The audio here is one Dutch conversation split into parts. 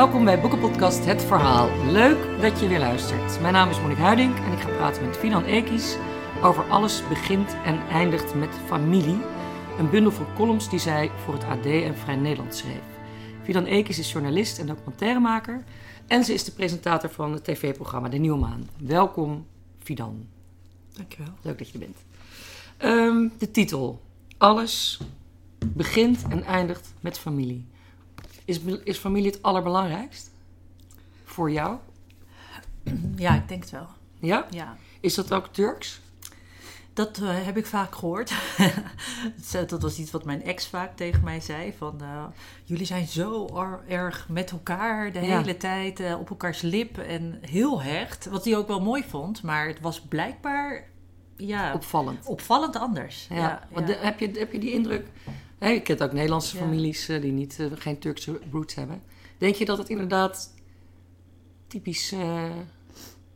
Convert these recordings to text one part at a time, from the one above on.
Welkom bij Boekenpodcast Het Verhaal. Leuk dat je weer luistert. Mijn naam is Monique Huiding en ik ga praten met Finan Ekis over Alles begint en eindigt met familie. Een bundel van columns die zij voor het AD en Vrij Nederland schreef. Fidan Ekis is journalist en documentairemaker en ze is de presentator van het tv-programma De Nieuwe Maan. Welkom, Fidan. Dankjewel. Leuk dat je er bent. Ehm, de titel. Alles begint en eindigt met familie. Is, is familie het allerbelangrijkst? Voor jou? Ja, ik denk het wel. Ja? Ja. Is dat ook Turks? Dat eh, heb ik vaak gehoord. dat was iets wat mijn ex vaak tegen mij zei. Van, eh, jullie zijn zo erg met elkaar de Ja. hele tijd eh, op elkaars lip en heel hecht. Wat hij ook wel mooi vond, maar het was blijkbaar ja, Opvallend. opvallend anders. Ja. Want de- heb, je, heb je die indruk? Hè, je kent ook Nederlandse Ja. families eh, die niet, eh, geen Turkse roots hebben. Denk je dat het inderdaad typisch eh,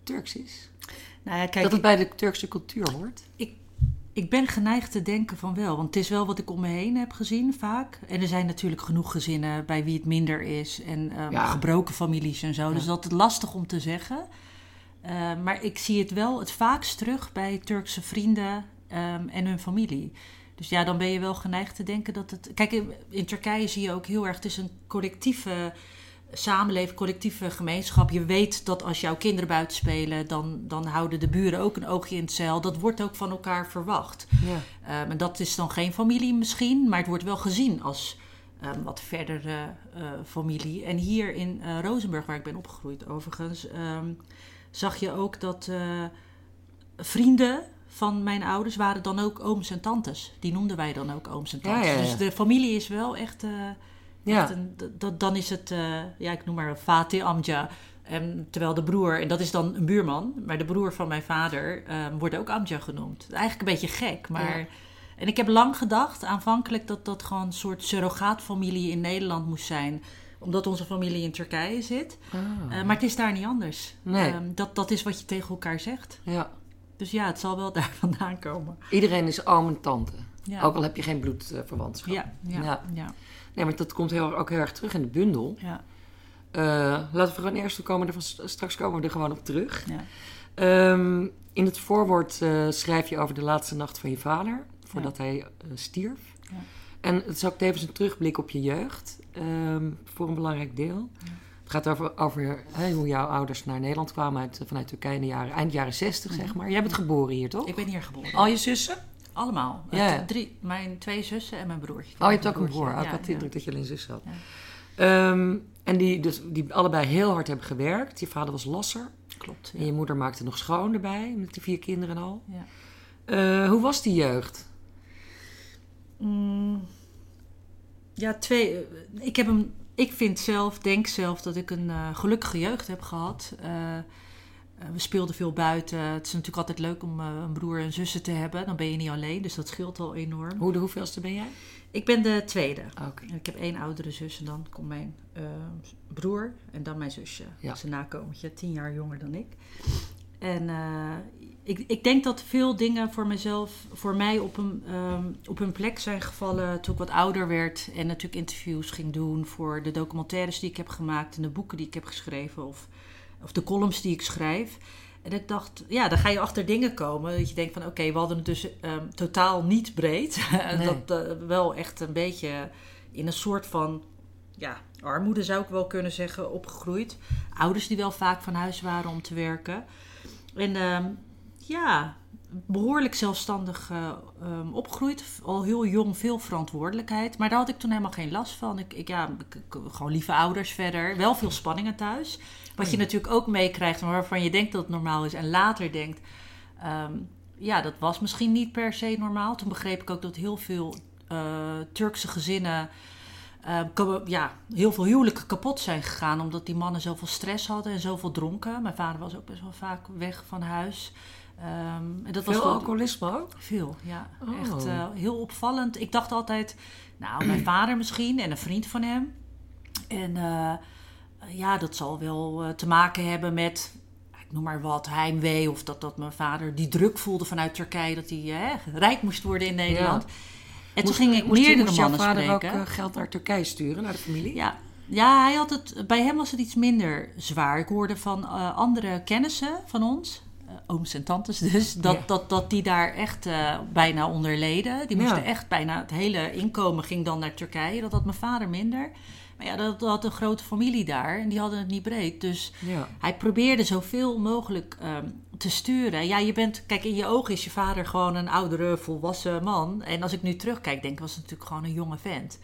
Turks is? Nou ja, kijk, dat het bij de Turkse cultuur hoort? ik, ik ben geneigd te denken van wel. Want het is wel wat ik om me heen heb gezien vaak. En er zijn natuurlijk genoeg gezinnen bij wie het minder is. En ehm, Ja. gebroken families en zo. Dus dat is lastig om te zeggen. Maar ik zie het wel het vaakst terug bij Turkse vrienden ehm, en hun familie. Dus ja, dan ben je wel geneigd te denken dat het... Kijk, in, in Turkije zie je ook heel erg... Het is een collectieve samenleving, collectieve gemeenschap. Je weet dat als jouw kinderen buiten spelen... Dan, dan houden de buren ook een oogje in het zeil. Dat wordt ook van elkaar verwacht. Ja. Ehm, en dat is dan geen familie misschien, maar het wordt wel gezien als ehm, wat verdere eh, familie. En hier in eh Rozenburg, waar ik ben opgegroeid overigens, ehm, zag je ook dat eh, vrienden van mijn ouders waren dan ook ooms en tantes. Die noemden wij dan ook ooms en tantes. ja, ja. Dus de familie is wel echt... een, d- dat, dan is het, eh, ja, ik noem maar Fatih Amja. En terwijl de broer, en dat is dan een buurman, maar de broer van mijn vader ehm, wordt ook Amja genoemd. Eigenlijk een beetje gek, maar. En ik heb lang gedacht, aanvankelijk, dat dat gewoon een soort surrogaatfamilie in Nederland moest zijn. Omdat onze familie in Turkije zit. Ah. Eh, maar het is daar niet anders. Nee. Ehm, dat, dat is wat je tegen elkaar zegt. ja. Dus ja, het zal wel daar vandaan komen. Iedereen is oom en tante. Ja. Ook al heb je geen bloedverwantschap. Ja, ja, Ja. ja. Nee, maar dat komt heel, ook heel erg terug in de bundel. ja, Eh, laten we gewoon eerst, we komen er straks komen we er gewoon op terug. ja. Ehm, in het voorwoord eh, schrijf je over de laatste nacht van je vader, voordat hij eh, stierf. Ja. En het is ook tevens een terugblik op je jeugd, ehm, voor een belangrijk deel. Gaat over, over hè, hoe jouw ouders naar Nederland kwamen uit, vanuit Turkije in de jaren, eind jaren 60, zeg maar. Jij bent geboren hier, toch? Mhm. Ik ben hier geboren. Al je zussen? Allemaal. Ja. Drie, mijn twee zussen en mijn broertje. Oh, je hebt ook een broer. Oh, ik had de ja. indruk dat je alleen zus had. Ehm, en die, dus, die allebei heel hard hebben gewerkt. Je vader was lasser. Klopt. En je moeder maakte nog schoon erbij, met die vier kinderen al. Ja. Eh, hoe was die jeugd? Mm, ja, twee. eh, Ik heb hem. Ik vind zelf, denk zelf dat ik een eh, gelukkige jeugd heb gehad. Eh, eh, we speelden veel buiten. Het is natuurlijk altijd leuk om een broer en zussen te hebben. Dan ben je niet alleen, dus dat scheelt al enorm. Hoe de hoeveelste ben jij? Ik ben de tweede. Oké. En Ik heb één oudere zus en dan komt mijn broer en dan mijn zusje. Ja. Dat is een nakomertje, tien jaar jonger dan ik. En ik, ik denk dat veel dingen voor mezelf, voor mij op een, ehm, op hun plek zijn gevallen toen ik wat ouder werd. En natuurlijk interviews ging doen voor de documentaires die ik heb gemaakt en de boeken die ik heb geschreven. Of, of de columns die ik schrijf. En ik dacht, ja, dan ga je achter dingen komen. Dat je denkt van, oké, we hadden het dus ehm, totaal niet breed. Nee. dat eh, wel echt een beetje in een soort van, ja, armoede zou ik wel kunnen zeggen, opgegroeid. Ouders die wel vaak van huis waren om te werken. En ehm, ja, behoorlijk zelfstandig eh, ehm, opgegroeid. Al heel jong veel verantwoordelijkheid. Maar daar had ik toen helemaal geen last van. Ik, ik, ja, ik- gewoon lieve ouders verder. Wel veel spanningen thuis. Wat je natuurlijk ook meekrijgt, maar waarvan je denkt dat het normaal is. En later denkt, ehm, ja, dat was misschien niet per se normaal. Toen begreep ik ook dat heel veel eh, Turkse gezinnen... eh, ko- ja, heel veel huwelijken kapot zijn gegaan omdat die mannen zoveel stress hadden en zoveel dronken. Mijn vader was ook best wel vaak weg van huis. Ehm, en dat was Veel wel- alcoholisme ook? veel, ja. Oh. Echt eh, heel opvallend. Ik dacht altijd, nou, mijn vader misschien en een vriend van hem. En eh, ja, dat zal wel eh, te maken hebben met, ik noem maar wat, heimwee. Of dat, dat mijn vader die druk voelde vanuit Turkije dat hij rijk moest worden in Nederland. En toen ging ik moest meerdere moest jouw mannen vader spreken. ook geld naar Turkije sturen, naar de familie? Ja, Ja, hij had het, bij hem was het iets minder zwaar. Ik hoorde van andere kennissen van ons, ooms en tantes dus, dat, Ja. dat, dat die daar echt eh, bijna onder leden. Die moesten Ja. echt bijna, het hele inkomen ging dan naar Turkije. Dat had mijn vader minder. Maar ja, dat, dat had een grote familie daar en die hadden het niet breed. Dus Ja. hij probeerde zoveel mogelijk ehm, te sturen. Ja, je bent, kijk, in je ogen is je vader gewoon een oudere, volwassen man. En als ik nu terugkijk, denk ik, was het natuurlijk gewoon een jonge vent.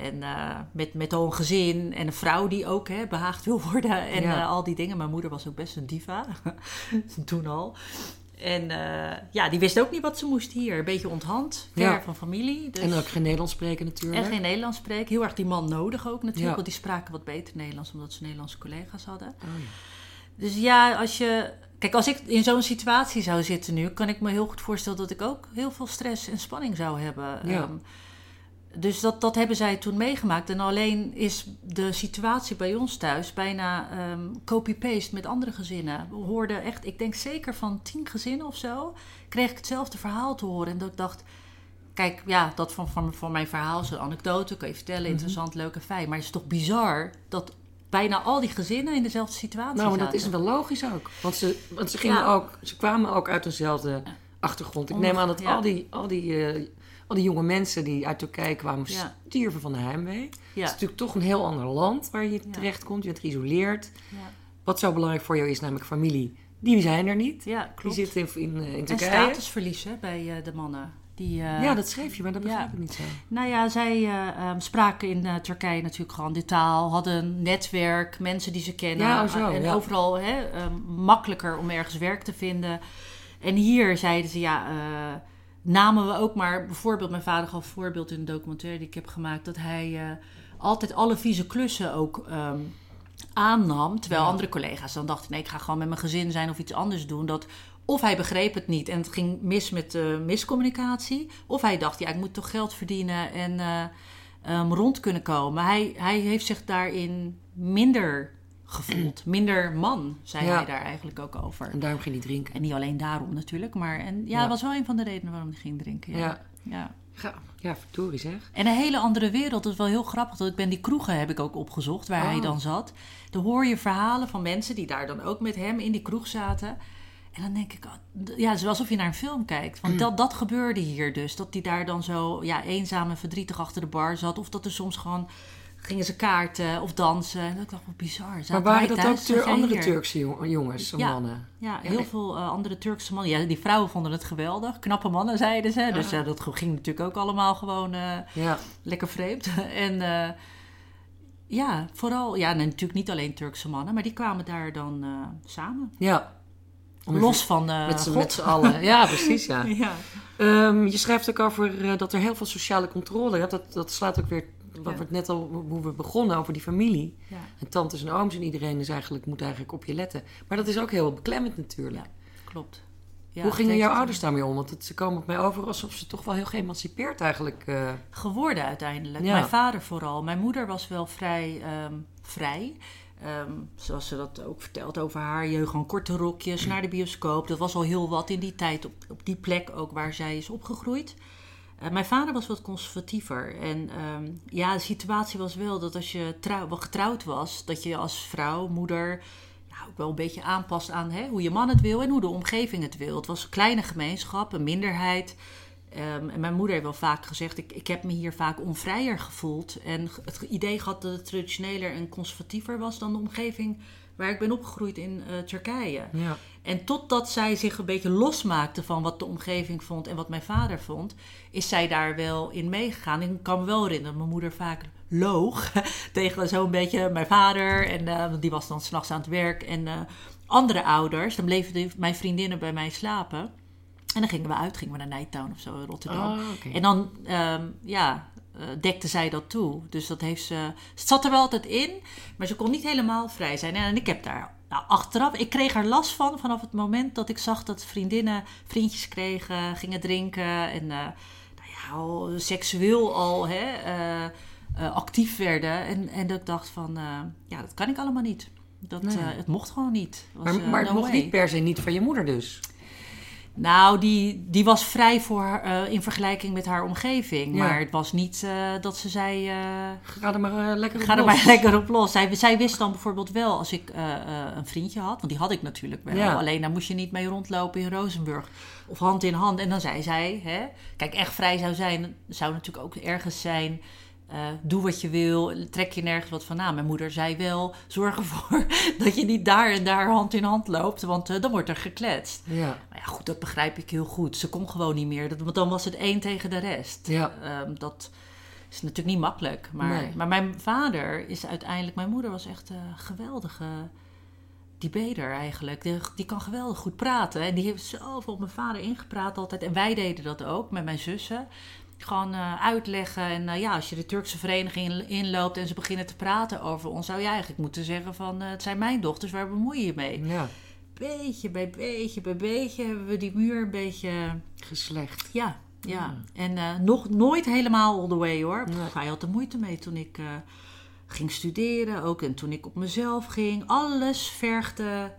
En eh, met, met al een gezin en een vrouw die ook hè, behaagd wil worden en Ja. eh, al die dingen. Mijn moeder was ook best een diva, toen al. En eh, ja, die wist ook niet wat ze moest hier. Een beetje onthand, ver Ja. van familie. Dus... En ook geen Nederlands spreken natuurlijk. En geen Nederlands spreken. Heel erg die man nodig ook natuurlijk. Ja. Want die spraken wat beter Nederlands, omdat ze Nederlandse collega's hadden. Oh, ja. Dus ja, als je. Kijk, als ik in zo'n situatie zou zitten nu, kan ik me heel goed voorstellen dat ik ook heel veel stress en spanning zou hebben. Ja. Ehm, dus dat, dat hebben zij toen meegemaakt. En alleen is de situatie bij ons thuis bijna ehm, copy-paste met andere gezinnen. We hoorden echt, ik denk zeker van tien gezinnen of zo, kreeg ik hetzelfde verhaal te horen. En dat ik dacht, kijk, ja, dat van, van, van mijn verhaal is een anekdote, kan je vertellen, Mhm. interessant, leuk en fijn. Maar het is toch bizar dat bijna al die gezinnen in dezelfde situatie Nou, maar dat zaten. is wel logisch ook. Want ze, want ze, gingen Ja. ook, ze kwamen ook uit dezelfde achtergrond. Ik neem aan dat ja. al, die, al, die, eh, al die jonge mensen die uit Turkije kwamen, Ja. stierven van de heimwee. Het is natuurlijk toch een heel ander land waar je terecht komt. Je bent geïsoleerd. Ja. Wat zo belangrijk voor jou is, namelijk familie, die zijn er niet. Ja, Die klopt. zitten in, in, in en Turkije. statusverlies hè, bij eh, de mannen. Die, eh, ja, dat schreef je, maar dat ja. begrijp ik niet zo. Nou ja, zij eh, ehm, spraken in Turkije natuurlijk gewoon de taal, hadden een netwerk, mensen die ze kennen. Ja, oh zo, en ja. overal hè, ehm, makkelijker om ergens werk te vinden. En hier zeiden ze, ja, namen we ook maar, bijvoorbeeld, mijn vader gaf voorbeeld in een documentaire die ik heb gemaakt, dat hij eh, altijd alle vieze klussen ook ehm, aannam. Terwijl Ja. andere collega's dan dachten, nee, ik ga gewoon met mijn gezin zijn of iets anders doen. Dat of hij begreep het niet en het ging mis met de miscommunicatie. Of hij dacht, ja, ik moet toch geld verdienen en eh, ehm, rond kunnen komen. Hij, hij heeft zich daarin minder gevoeld. Minder man, zei Ja. hij daar eigenlijk ook over. En daarom ging hij drinken. En niet alleen daarom natuurlijk, maar en, ja, was wel een van de redenen waarom hij ging drinken. Ja. Ja. Ja. Ja, verdorie zeg. En een hele andere wereld. Dat is wel heel grappig. Dat ik ben die kroegen heb ik ook opgezocht waar hij Oh. dan zat. Dan hoor je verhalen van mensen die daar dan ook met hem in die kroeg zaten. En dan denk ik, oh, ja, het is alsof je naar een film kijkt. Want dat, dat gebeurde hier dus. Dat hij daar dan zo ja, eenzaam en verdrietig achter de bar zat. Of dat er soms gewoon gingen ze kaarten of dansen. En ik dacht, wat bizar. Zaten Maar waren dat ook Tur- andere hier? Turkse jong- jongens, Ja. mannen? Ja, heel veel eh, andere Turkse mannen. Ja, die vrouwen vonden het geweldig. Knappe mannen, zeiden ze. Dus ja, dat ging natuurlijk ook allemaal gewoon... eh, Ja. lekker vreemd. en eh, ja, vooral, ja, en natuurlijk niet alleen Turkse mannen, maar die kwamen daar dan eh, samen. ja. Om Los van eh met z'n- God. met z'n allen. Ja, precies, ja. Ja. Ehm, je schrijft ook over eh, dat er heel veel sociale controle. Dat, dat slaat ook weer Ja. we het net al hoe we begonnen over die familie. ja, En tantes en ooms en iedereen is eigenlijk, moet eigenlijk op je letten. Maar dat is ook heel beklemmend natuurlijk. Ja, klopt. Ja, hoe gingen jouw ouders daarmee om? Want het, ze komen op mij over alsof ze toch wel heel geëmancipeerd eigenlijk... eh, Geworden uiteindelijk. Ja. Mijn vader vooral. Mijn moeder was wel vrij ehm, vrij. Ehm, zoals ze dat ook vertelt over haar jeugd. Gewoon korte rokjes naar de bioscoop. Dat was al heel wat in die tijd op, op die plek ook waar zij is opgegroeid. Eh, mijn vader was wat conservatiever. En ehm, ja, de situatie was wel dat als je getrouwd was, dat je als vrouw, moeder, ook wel een beetje aanpast aan hè, hoe je man het wil en hoe de omgeving het wil. Het was een kleine gemeenschap, een minderheid. Ehm, en mijn moeder heeft wel vaak gezegd: ik, ik heb me hier vaak onvrijer gevoeld. En het idee gehad dat het traditioneler en conservatiever was dan de omgeving waar ik ben opgegroeid in eh, Turkije. ja. En totdat zij zich een beetje losmaakte van wat de omgeving vond en wat mijn vader vond, is zij daar wel in meegegaan. Ik kan me wel herinneren mijn moeder vaak loog tegen zo'n beetje mijn vader. En eh, die was dan s'nachts aan het werk. En eh, andere ouders, dan bleven mijn vriendinnen bij mij slapen. En dan gingen we uit, gingen we naar Nighttown of zo in Rotterdam. Oh. En dan, ehm, ja, dekte zij dat toe. Dus dat heeft ze... Het zat er wel altijd in, maar ze kon niet helemaal vrij zijn. En ik heb daar nou, achteraf... Ik kreeg er last van vanaf het moment dat ik zag dat vriendinnen vriendjes kregen, gingen drinken. En eh, nou ja, seksueel al hè, eh, eh, actief werden. En, en dat ik dacht van, eh, ja, dat kan ik allemaal niet. Dat, Nee. eh, het mocht gewoon niet. Was, Maar, eh, maar het no mocht way. niet per se niet van je moeder dus. Nou, die, die was vrij voor haar, eh, in vergelijking met haar omgeving. Ja. Maar het was niet eh, dat ze zei... eh, Ga er maar lekker op Ga er los. maar lekker op los. Zij, zij wist dan bijvoorbeeld wel als ik een vriendje had, want die had ik natuurlijk wel. Ja. Alleen daar moest je niet mee rondlopen in Rozenburg. Of hand in hand. En dan zei zij, hè, kijk, echt vrij zou zijn, zou natuurlijk ook ergens zijn. Eh, doe wat je wil, trek je nergens wat van aan. Mijn moeder zei wel: zorg ervoor dat je niet daar en daar hand in hand loopt, want eh, dan wordt er gekletst. Ja. Maar ja, goed, dat begrijp ik heel goed. Ze kon gewoon niet meer, dat, want dan was het één tegen de rest. Ja. Ehm, dat is natuurlijk niet makkelijk. Maar, Nee. maar mijn vader is uiteindelijk... Mijn moeder was echt een geweldige debater eigenlijk. Die, die kan geweldig goed praten. En die heeft zoveel op mijn vader ingepraat altijd. En wij deden dat ook met mijn zussen. Gewoon eh, uitleggen. En eh, ja, als je de Turkse vereniging in- inloopt en ze beginnen te praten over ons... zou je eigenlijk moeten zeggen van... eh, het zijn mijn dochters, waar bemoei je je mee? ja. Beetje bij beetje bij beetje hebben we die muur een beetje... Geslecht. Ja, ja. En nog nooit helemaal all the way hoor. Nee. Hij had er moeite mee toen ik ging studeren. Ook en toen ik op mezelf ging. Alles vergde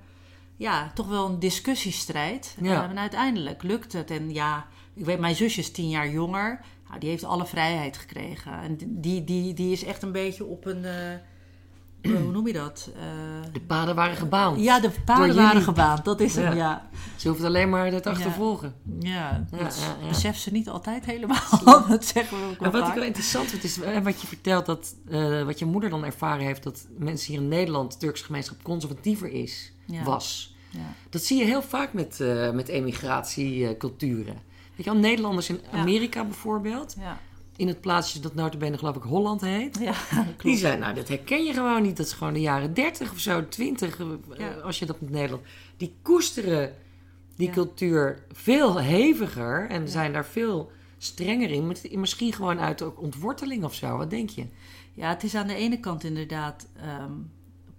ja, toch wel een discussiestrijd. Ja. En uiteindelijk lukt het. En ja, ik weet, mijn zusje is tien jaar jonger. Nou, die heeft alle vrijheid gekregen. En die, die, die is echt een beetje op een... eh, hoe noem je dat? Eh, De paden waren gebaand. ja, de Door waren gebaand. Dat is hem, Ja. Ze hoeft alleen maar het achtervolgen. Ja, Ja, dat ja, beseft ze niet altijd helemaal. dat zeggen we ook wel Maar wat ik wel interessant vind, is wat je vertelt, dat, eh, wat je moeder dan ervaren heeft, dat mensen hier in Nederland, de Turkse gemeenschap, conservatiever is, was. Ja. Dat zie je heel vaak met, met emigratieculturen. Weet je wel, Nederlanders in. Amerika bijvoorbeeld, Ja, in het plaatsje dat notabene geloof ik Holland heet. ja Die zijn, nou dat herken je gewoon niet. Dat is gewoon de jaren 30 of zo, 20, eh, als je dat met Nederland. Die koesteren die cultuur veel heviger en zijn daar veel strenger in. Met- Misschien gewoon uit ontworteling of zo. Wat denk je? Ja, het is aan de ene kant inderdaad ehm,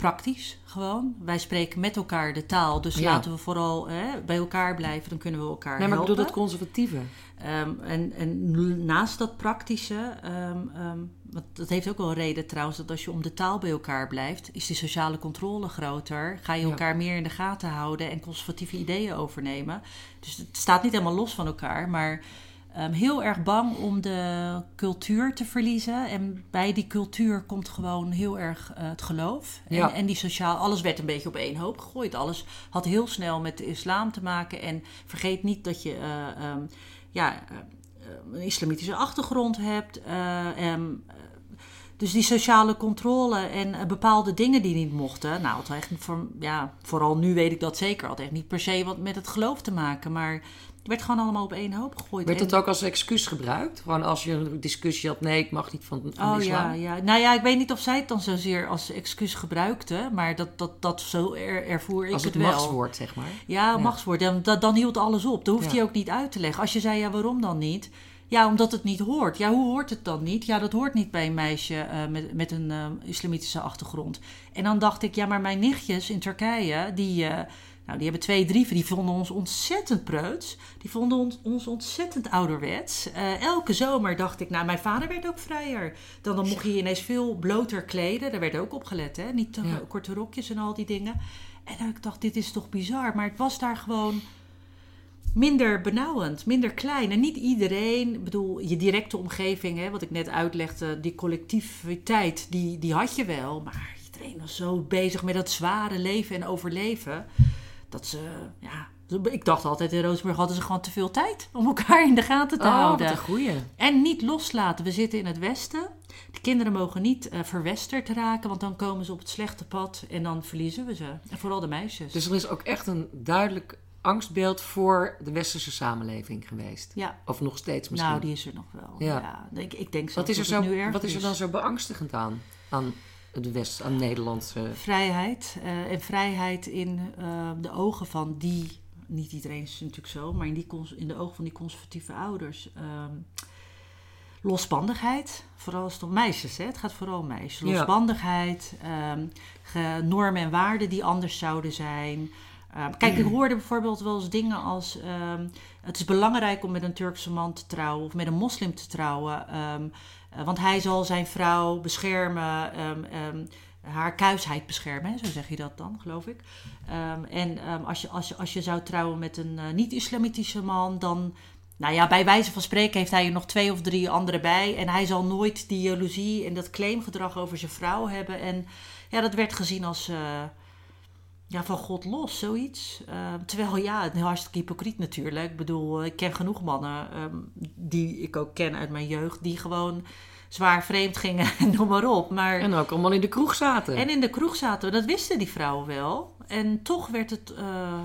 praktisch gewoon. Wij spreken met elkaar de taal, dus Ja. laten we vooral hè, bij elkaar blijven, dan kunnen we elkaar Nee, maar ik helpen. bedoel dat conservatieve. Ehm, en, en naast dat praktische, ehm, want dat heeft ook wel een reden trouwens, dat als je om de taal bij elkaar blijft, is die sociale controle groter. Ga je Ja. elkaar meer in de gaten houden en conservatieve ideeën overnemen. Dus het staat niet helemaal los van elkaar, maar ehm, heel erg bang om de cultuur te verliezen. En bij die cultuur komt gewoon heel erg eh, het geloof. En, Ja. en die sociaal, alles werd een beetje op één hoop gegooid. Alles had heel snel met de islam te maken. En vergeet niet dat je eh, ehm, ja, eh, een islamitische achtergrond hebt. eh, dus die sociale controle en bepaalde dingen die niet mochten. Nou, het had echt voor, ja, vooral nu weet ik dat zeker. Had echt niet per se wat met het geloof te maken. Maar het werd gewoon allemaal op één hoop gegooid. Werd dat ook als excuus gebruikt? Gewoon als je een discussie had, nee, ik mag niet van, van Oh islam. ja, ja. Nou ja, ik weet niet of zij het dan zozeer als excuus gebruikte. Maar dat, dat, dat zo er, ervoer ik Als het het wel. machtswoord, zeg maar. Ja, Ja. machtswoord. Dan, dan, dan hield alles op. Dat hoeft Ja. hij ook niet uit te leggen. Als je zei, ja, waarom dan niet? Ja, omdat het niet hoort. Ja, hoe hoort het dan niet? Ja, dat hoort niet bij een meisje eh, met, met een eh, islamitische achtergrond. En dan dacht ik, ja, maar mijn nichtjes in Turkije, die, eh, nou, die hebben twee brieven, die vonden ons ontzettend preuts. Die vonden ons, ons ontzettend ouderwets. Eh, elke zomer dacht ik, nou, mijn vader werd ook vrijer. Dan, dan mocht je je ineens veel bloter kleden. Daar werd ook op gelet, hè? Niet te Ja. korte rokjes en al die dingen. En dan ik dacht, dit is toch bizar. Maar het was daar gewoon minder benauwend, minder klein. En niet iedereen, ik bedoel, je directe omgeving, hè, wat ik net uitlegde, die collectiviteit, die, die had je wel. Maar iedereen was zo bezig met dat zware leven en overleven, dat ze, ja... Ik dacht altijd, in Roosburg hadden ze gewoon te veel tijd om elkaar in de gaten te Oh, wat houden. een goeie. En niet loslaten. We zitten in het Westen. De kinderen mogen niet eh, verwesterd raken, want dan komen ze op het slechte pad en dan verliezen we ze. En vooral de meisjes. Dus er is ook echt een duidelijk angstbeeld voor de westerse samenleving geweest. ja, Of nog steeds misschien. nou, die is er nog wel. Ja. Ja. ik, ik denk wat, zelfs is er zo, wat is er dan zo beangstigend aan? Aan de West, aan Nederlandse... Vrijheid. eh, en vrijheid in eh, de ogen van die... Niet iedereen is natuurlijk zo, maar in, die, in de ogen van die conservatieve ouders... ehm, losbandigheid, vooral als het om meisjes, hè? het gaat vooral om meisjes. Ja. Losbandigheid, ehm, ge- normen en waarden die anders zouden zijn. Ehm, kijk, ik hoorde bijvoorbeeld wel eens dingen als... het is belangrijk om met een Turkse man te trouwen of met een moslim te trouwen. Eh, want hij zal zijn vrouw beschermen. ehm, ehm, haar kuisheid beschermen, zo zeg je dat dan, geloof ik. Ehm, en als, je, als, je, als je zou trouwen met een eh, niet-islamitische man, dan, nou ja, bij wijze van spreken heeft hij er nog twee of drie anderen bij. En hij zal nooit die jaloezie en dat claimgedrag over zijn vrouw hebben. En ja, dat werd gezien als eh, ja, van God los, zoiets. Ehm, terwijl ja, het is hartstikke hypocriet natuurlijk. Ik bedoel, ik ken genoeg mannen ehm, die ik ook ken uit mijn jeugd, die gewoon zwaar vreemd gingen en noem maar op. Maar, En ook allemaal in de kroeg zaten. en in de kroeg zaten dat wisten die vrouwen wel. En toch werd het eh,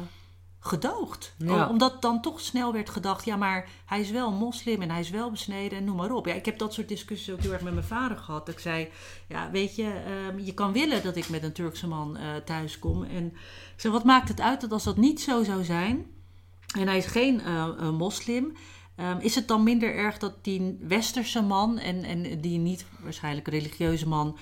gedoogd. Ja. Omdat dan toch snel werd gedacht, ja, maar hij is wel moslim en hij is wel besneden en noem maar op. Ja, ik heb dat soort discussies ook heel erg met mijn vader gehad. Dat ik zei, ja, weet je, ehm, je kan willen dat ik met een Turkse man eh thuis kom. En ik zeg, wat maakt het uit dat als dat niet zo zou zijn en hij is geen eh, eh, moslim... ehm, is het dan minder erg dat die westerse man en, en die niet waarschijnlijk religieuze man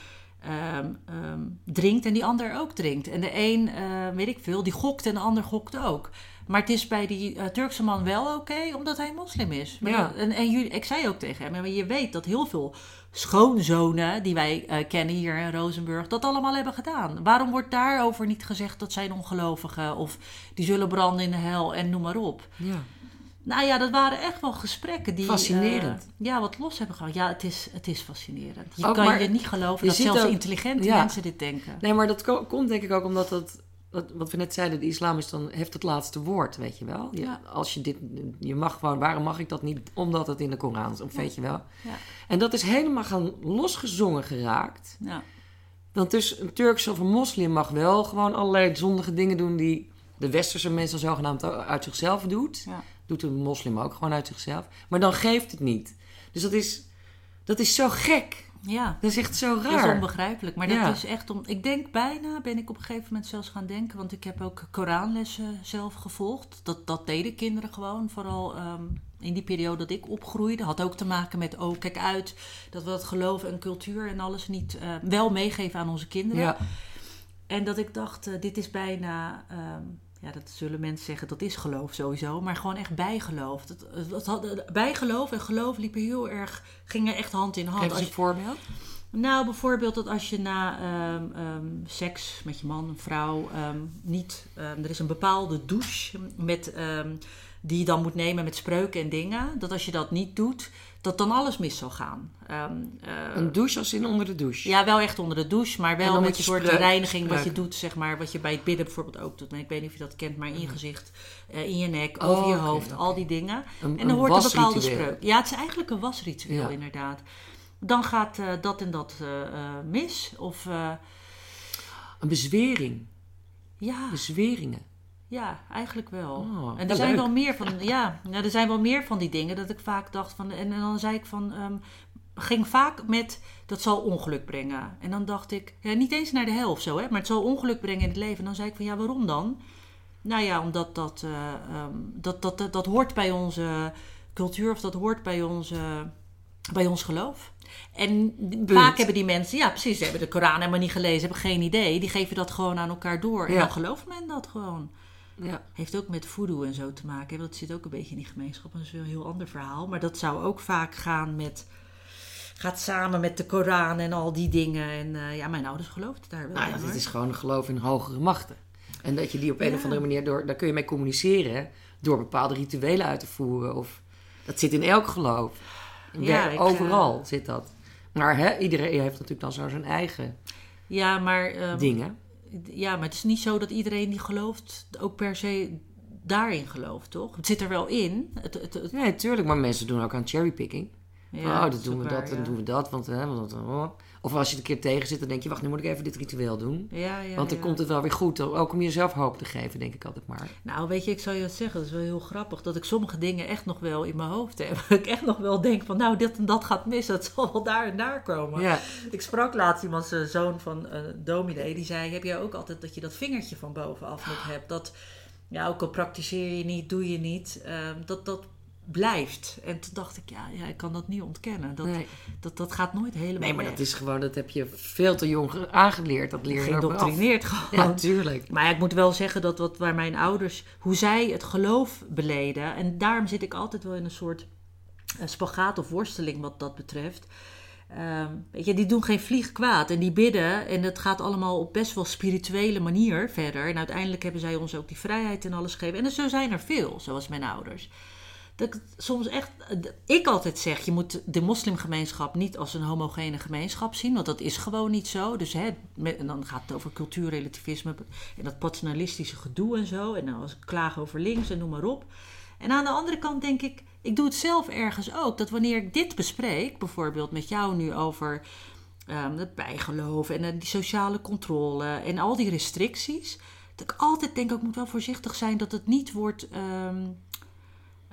ehm, ehm, drinkt en die ander ook drinkt? En de een, eh, weet ik veel, die gokt en de ander gokt ook. Maar het is bij die eh, Turkse man wel oké, omdat hij moslim is. Maar Ja. en, en jullie, ik zei ook tegen hem, maar je weet dat heel veel schoonzonen die wij eh, kennen hier in Rozenburg, dat allemaal hebben gedaan. Waarom wordt daarover niet gezegd dat zijn ongelovigen of die zullen branden in de hel en noem maar op? Ja. Nou ja, dat waren echt wel gesprekken die... Fascinerend. eh, ja, wat los hebben gehad. Ja, het is, het is fascinerend. Je Ook kan maar je niet geloven je dat zelfs ook- intelligente ja. mensen dit denken. Nee, maar dat ko- komt denk ik ook omdat dat, wat we net zeiden, de islam is dan, heeft het laatste woord, weet je wel. Je, Ja. Als je dit, je mag gewoon, waarom mag ik dat niet? Omdat het in de Koran is, of weet je wel. Ja. En dat is helemaal gaan losgezongen geraakt. Ja. Want dus een Turks of een moslim mag wel gewoon allerlei zondige dingen doen die de westerse mensen zogenaamd uit zichzelf doet. Ja. Doet een moslim ook gewoon uit zichzelf. Maar dan geeft het niet. Dus dat is, dat is zo gek. ja. Dat is echt zo Dat is raar. onbegrijpelijk. Maar Ja. dat is echt om. Ik denk bijna, ben ik op een gegeven moment zelfs gaan denken. Want ik heb ook Koranlessen zelf gevolgd. Dat, dat deden kinderen gewoon. Vooral ehm, in die periode dat ik opgroeide. Had ook te maken met, oh kijk uit. Dat we dat geloof en cultuur en alles niet eh, wel meegeven aan onze kinderen. Ja, En dat ik dacht, eh, dit is bijna, ehm, ja, dat zullen mensen zeggen, dat is geloof sowieso, maar gewoon echt bijgeloof. Dat, dat had, bijgeloof en geloof liepen heel erg, gingen echt hand in hand. geef eens Als een je- voorbeeld. nou, bijvoorbeeld dat als je na ehm, ehm, seks met je man, vrouw, ehm, niet, er is een bepaalde douche met, die je dan moet nemen met spreuken en dingen, dat als je dat niet doet, dat dan alles mis zal gaan. Ehm, eh, Een douche als in onder de douche. ja, wel echt onder de douche, maar wel met een soort reiniging wat je doet, zeg maar, wat je bij het bidden bijvoorbeeld ook doet. Maar ik weet niet of je dat kent, maar in je gezicht, eh, in je nek, Oh, over je hoofd, al die dingen. Een, En dan hoort een bepaalde spreuk. Ja, het is eigenlijk een wasritueel, Ja. inderdaad. Dan gaat eh, dat en dat mis. Of Een bezwering. ja, Bezweringen. Ja, eigenlijk wel. Oh, en er zijn wel meer van, ja, nou, er zijn wel meer van die dingen dat ik vaak dacht van, en, en dan zei ik van, ehm, ging vaak met, dat zal ongeluk brengen. En dan dacht ik, ja, niet eens naar de helft zo, hè, maar het zal ongeluk brengen in het leven. En dan zei ik van, ja, waarom dan? Nou ja, omdat dat, eh, ehm, dat, dat, dat, dat hoort bij onze cultuur of dat hoort bij, onze, bij ons geloof. En vaak hebben die mensen, ja precies, ze hebben de Koran helemaal niet gelezen, hebben geen idee. Die geven dat gewoon aan elkaar door. En Ja. dan gelooft men dat gewoon. Ja. Heeft ook met voodoo en zo te maken. Want dat zit ook een beetje in die gemeenschap. Dat is een heel ander verhaal. Maar dat zou ook vaak gaan met... Gaat samen met de Koran en al die dingen. En eh, ja, mijn ouders geloofden daar wel Nou in, ja, het is gewoon een geloof in hogere machten. En dat je die op een Ja. of andere manier, door, daar kun je mee communiceren. Door bepaalde rituelen uit te voeren. Of, dat zit in elk geloof. Ja, ik, overal eh, zit dat. Maar hè, iedereen heeft natuurlijk dan zo zijn eigen Ja, maar... ehm, dingen. Ja, maar het is niet zo dat iedereen die gelooft... ook per se daarin gelooft, toch? Het zit er wel in. Het, het, het- Nee, tuurlijk. Maar mensen doen ook aan cherrypicking. ja, oh, dat dan doen we waar, dat, dan ja. doen we dat. Want, hè, want, oh. Of als je er een keer tegen zit, dan denk je... Wacht, nu moet ik even dit ritueel doen. Ja, ja, Want dan ja. komt het wel weer goed. Ook om jezelf hoop te geven, denk ik altijd maar. Nou, weet je, ik zou je zeggen. Dat is wel heel grappig. Dat ik sommige dingen echt nog wel in mijn hoofd heb. Dat ik echt nog wel denk van, nou, dit en dat gaat mis. Dat zal wel daar en daar komen. Ja, Ik sprak laatst iemand, zijn zoon van een dominee. Die zei, heb jij ook altijd dat je dat vingertje van bovenaf nog hebt? Dat, ja, ook al praktiseer je niet, doe je niet. ehm, dat dat blijft. En toen dacht ik, ja, ja ik kan dat niet ontkennen. Dat, nee. dat, dat gaat nooit helemaal nee, maar weg. dat is gewoon... Dat heb je veel te jong ge- aangeleerd. Dat leer je geïndoctrineerd gewoon. Ja, tuurlijk. Maar ja, ik moet wel zeggen dat wat waar mijn ouders, hoe zij het geloof beleden. En daarom zit ik altijd wel in een soort eh, spagaat of worsteling wat dat betreft. ehm, weet je, die doen geen vlieg kwaad en die bidden. En dat gaat allemaal op best wel spirituele manier verder. En uiteindelijk hebben zij ons ook die vrijheid en alles gegeven. En zo zijn er veel, zoals mijn ouders. Dat ik soms echt, ik altijd zeg, je moet de moslimgemeenschap niet als een homogene gemeenschap zien, want dat is gewoon niet zo. Dus hè, en dan gaat het over cultuurrelativisme en dat paternalistische gedoe en zo. En dan als klaag over links en noem maar op. En aan de andere kant denk ik, ik doe het zelf ergens ook. Dat wanneer ik dit bespreek, bijvoorbeeld met jou nu over um, het bijgeloof en uh, die sociale controle en al die restricties. Dat ik altijd denk, ik moet wel voorzichtig zijn dat het niet wordt. Um,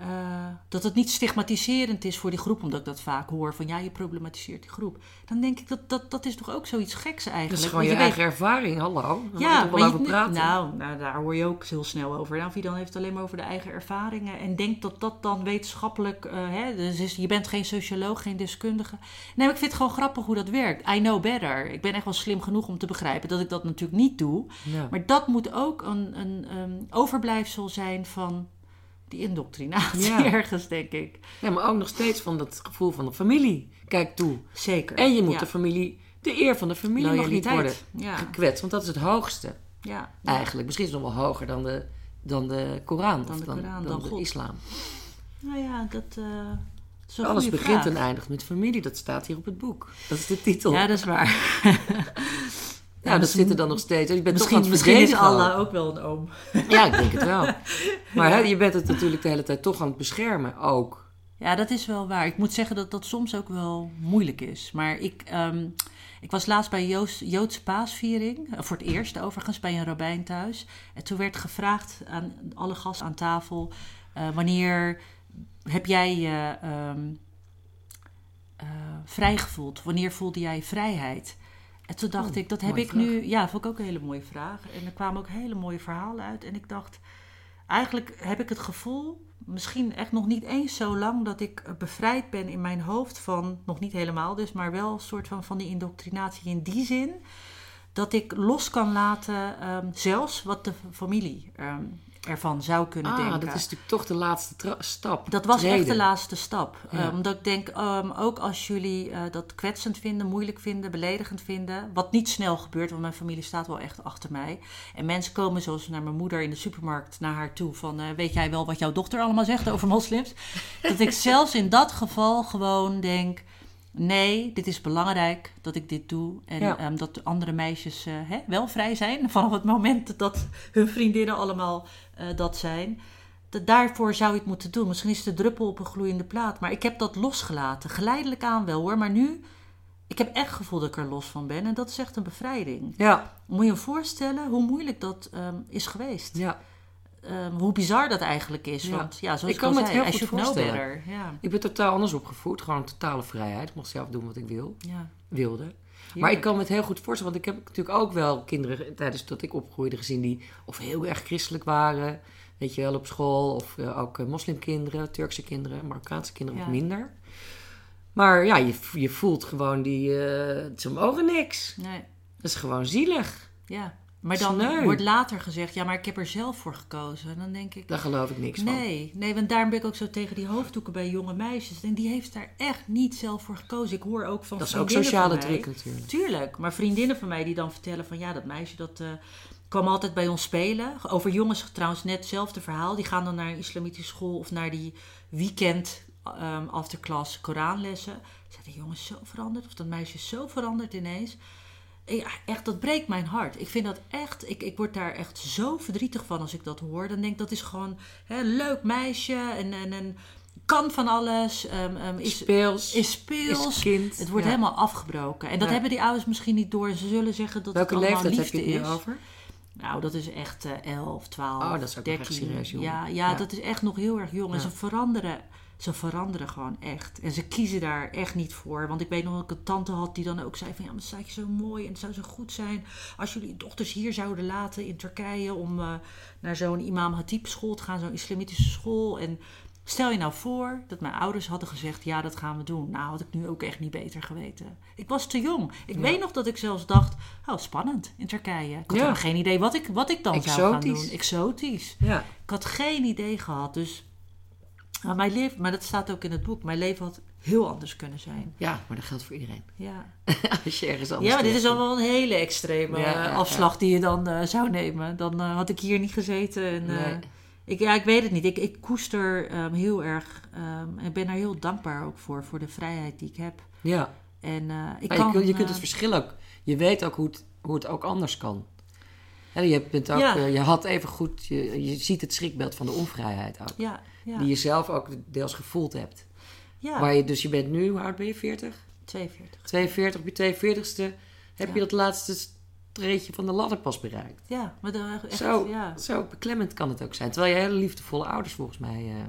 uh, dat het niet stigmatiserend is voor die groep, omdat ik dat vaak hoor van ja, je problematiseert die groep. Dan denk ik dat dat, dat is toch ook zoiets geks eigenlijk. Dat is gewoon je, je, eigen ervaring, hallo. Dan ja, maar over praten. Nou, nou, daar hoor je ook heel snel over. Nou, dan heeft het alleen maar over de eigen ervaringen en denkt dat dat dan wetenschappelijk, uh, hè, dus is, je bent geen socioloog, geen deskundige. Nee, maar ik vind het gewoon grappig hoe dat werkt. I know better. Ik ben echt wel slim genoeg om te begrijpen dat ik dat natuurlijk niet doe. Ja. Maar dat moet ook een, een, een overblijfsel zijn van die indoctrinatie ergens, denk ik. Ja, maar ook nog steeds van dat gevoel van de familie. Kijk toe. Zeker. En je moet de familie, de eer van de familie nog niet worden ja. gekwetst. Want dat is het hoogste. Ja. Eigenlijk. Misschien is het nog wel hoger dan de, dan de Koran. Dan of de, dan, Koran, dan, dan de islam. Nou ja, dat... Uh, Alles begint en eindigt met familie. Dat staat hier op het boek. Dat is de titel. Ja, dat is waar. Ja, dat zit er dan nog steeds. Je bent misschien, toch misschien is Allah ook wel een oom. Ja, ik denk het wel. Maar hè, je bent het natuurlijk de hele tijd toch aan het beschermen ook. Ja, dat is wel waar. Ik moet zeggen dat dat soms ook wel moeilijk is. Maar ik, um, ik was laatst bij Joods, Joodse paasviering. Eh, voor het eerst overigens, bij een rabbijn thuis. En toen werd gevraagd aan alle gasten aan tafel... Uh, wanneer heb jij je uh, um, uh, vrijgevoeld? Wanneer voelde jij vrijheid? En toen dacht oh, ik, dat heb ik nu. Ja, vond ik ook een hele mooie vraag. En er kwamen ook hele mooie verhalen uit. En ik dacht, eigenlijk heb ik het gevoel, misschien echt nog niet eens zo lang, dat ik bevrijd ben in mijn hoofd van, nog niet helemaal dus, maar wel een soort van, van die indoctrinatie in die zin. Dat ik los kan laten, um, zelfs wat de familie um, ervan zou kunnen ah, denken. dat is natuurlijk toch de laatste stap. Dat was echt de laatste stap. Ja. Um, omdat ik denk, um, ook als jullie uh, dat kwetsend vinden, moeilijk vinden, beledigend vinden, wat niet snel gebeurt, want mijn familie staat wel echt achter mij. En mensen komen zoals naar mijn moeder in de supermarkt naar haar toe van, uh, weet jij wel wat jouw dochter allemaal zegt over moslims? dat ik zelfs in dat geval gewoon denk, nee, dit is belangrijk dat ik dit doe. En ja. um, dat andere meisjes uh, hè, wel vrij zijn vanaf het moment dat hun vriendinnen allemaal dat zijn. Dat daarvoor zou je het moeten doen. Misschien is het de druppel op een gloeiende plaat. Maar ik heb dat losgelaten. Geleidelijk aan wel hoor. Maar nu, ik heb echt gevoel dat ik er los van ben. En dat is echt een bevrijding. Ja. Moet je je voorstellen hoe moeilijk dat um, is geweest. Ja. Um, hoe bizar dat eigenlijk is. Ja. Want ja, zoals ik, kan me het heel goed voorstellen. Ja. Ik ben totaal anders opgevoed. Gewoon totale vrijheid. Ik mocht zelf doen wat ik wil. Ja. wilde. Maar ik kan me het heel goed voorstellen. Want ik heb natuurlijk ook wel kinderen tijdens dat ik opgroeide gezien die of heel erg christelijk waren. Weet je wel, op school. Of uh, ook uh, moslimkinderen, Turkse kinderen, Marokkaanse kinderen ja. of minder. Maar ja, je, je voelt gewoon die... Uh, ze mogen niks. Nee. Dat is gewoon zielig. Ja. Maar dan Sneu. wordt later gezegd, ja, maar ik heb er zelf voor gekozen. Dan denk ik... Daar geloof ik niks nee, van. Nee, nee, want daarom ben ik ook zo tegen die hoofddoeken bij jonge meisjes. En die heeft daar echt niet zelf voor gekozen. Ik hoor ook van Dat is ook sociale druk natuurlijk. Tuurlijk, maar vriendinnen van mij die dan vertellen van... Ja, dat meisje dat uh, kwam altijd bij ons spelen. Over jongens trouwens net hetzelfde verhaal. Die gaan dan naar een islamitische school of naar die weekend um, afterclass Koranlessen. Zijn de jongens zo veranderd? Of dat meisje zo veranderd ineens? Ja, echt, dat breekt mijn hart. Ik vind dat echt, ik, ik word daar echt zo verdrietig van als ik dat hoor. Dan denk ik, dat is gewoon een leuk meisje en, en, en kan van alles. Um, um, is, speels. Is speels. Is kind. Het wordt ja. helemaal afgebroken. En dat ja. hebben die ouders misschien niet door. Ze zullen zeggen dat Welke het allemaal leeftijd liefde heb je het is. nu over? Nou, dat is echt uh, 11, 12, oh, dat is ook 13. Echt serieus jong. Ja, ja, ja, dat is echt nog heel erg jong. En ze veranderen ze veranderen gewoon echt. En ze kiezen daar echt niet voor. Want ik weet nog dat ik een tante had die dan ook zei van... ja, maar het staat je zo mooi en het zou zo goed zijn... als jullie dochters hier zouden laten in Turkije... om uh, naar zo'n imam Hatib school te gaan, zo'n islamitische school. En stel je nou voor dat mijn ouders hadden gezegd... ja, dat gaan we doen. Nou, had ik nu ook echt niet beter geweten. Ik was te jong. Ik ja. weet nog dat ik zelfs dacht... oh, spannend in Turkije. Ik had ja. geen idee wat ik, wat ik dan Exotisch. zou gaan doen. Exotisch. Ja. Ik had geen idee gehad, dus... Maar, mijn leven, maar dat staat ook in het boek. Mijn leven had heel anders kunnen zijn. Ja, maar dat geldt voor iedereen. Ja, Als je ergens anders ja maar dit is terechtkomt. al wel een hele extreme Ja, eh, afslag die je dan eh, zou nemen. Dan eh, had ik hier niet gezeten. En, Nee. Ik, ja, ik weet het niet. Ik, ik koester ehm, heel erg ehm, en ben er heel dankbaar ook voor, voor de vrijheid die ik heb. Ja, En eh, ik maar kan, je, kunt, je kunt eh, het verschil ook... Je weet ook hoe het, hoe het ook anders kan. Hè, je, bent ook, Ja. eh, je had even goed... Je, je ziet het schrikbeeld van de onvrijheid ook. Ja, ja, Die je zelf ook deels gevoeld hebt. ja Waar je, dus je bent nu, hoe oud ben je? 40? 42. 42, op je 42ste heb je dat laatste treedje van de ladder pas bereikt. Ja, maar de, echt, Zo, ja. zo beklemmend kan het ook zijn. Terwijl je hele liefdevolle ouders volgens mij... eh,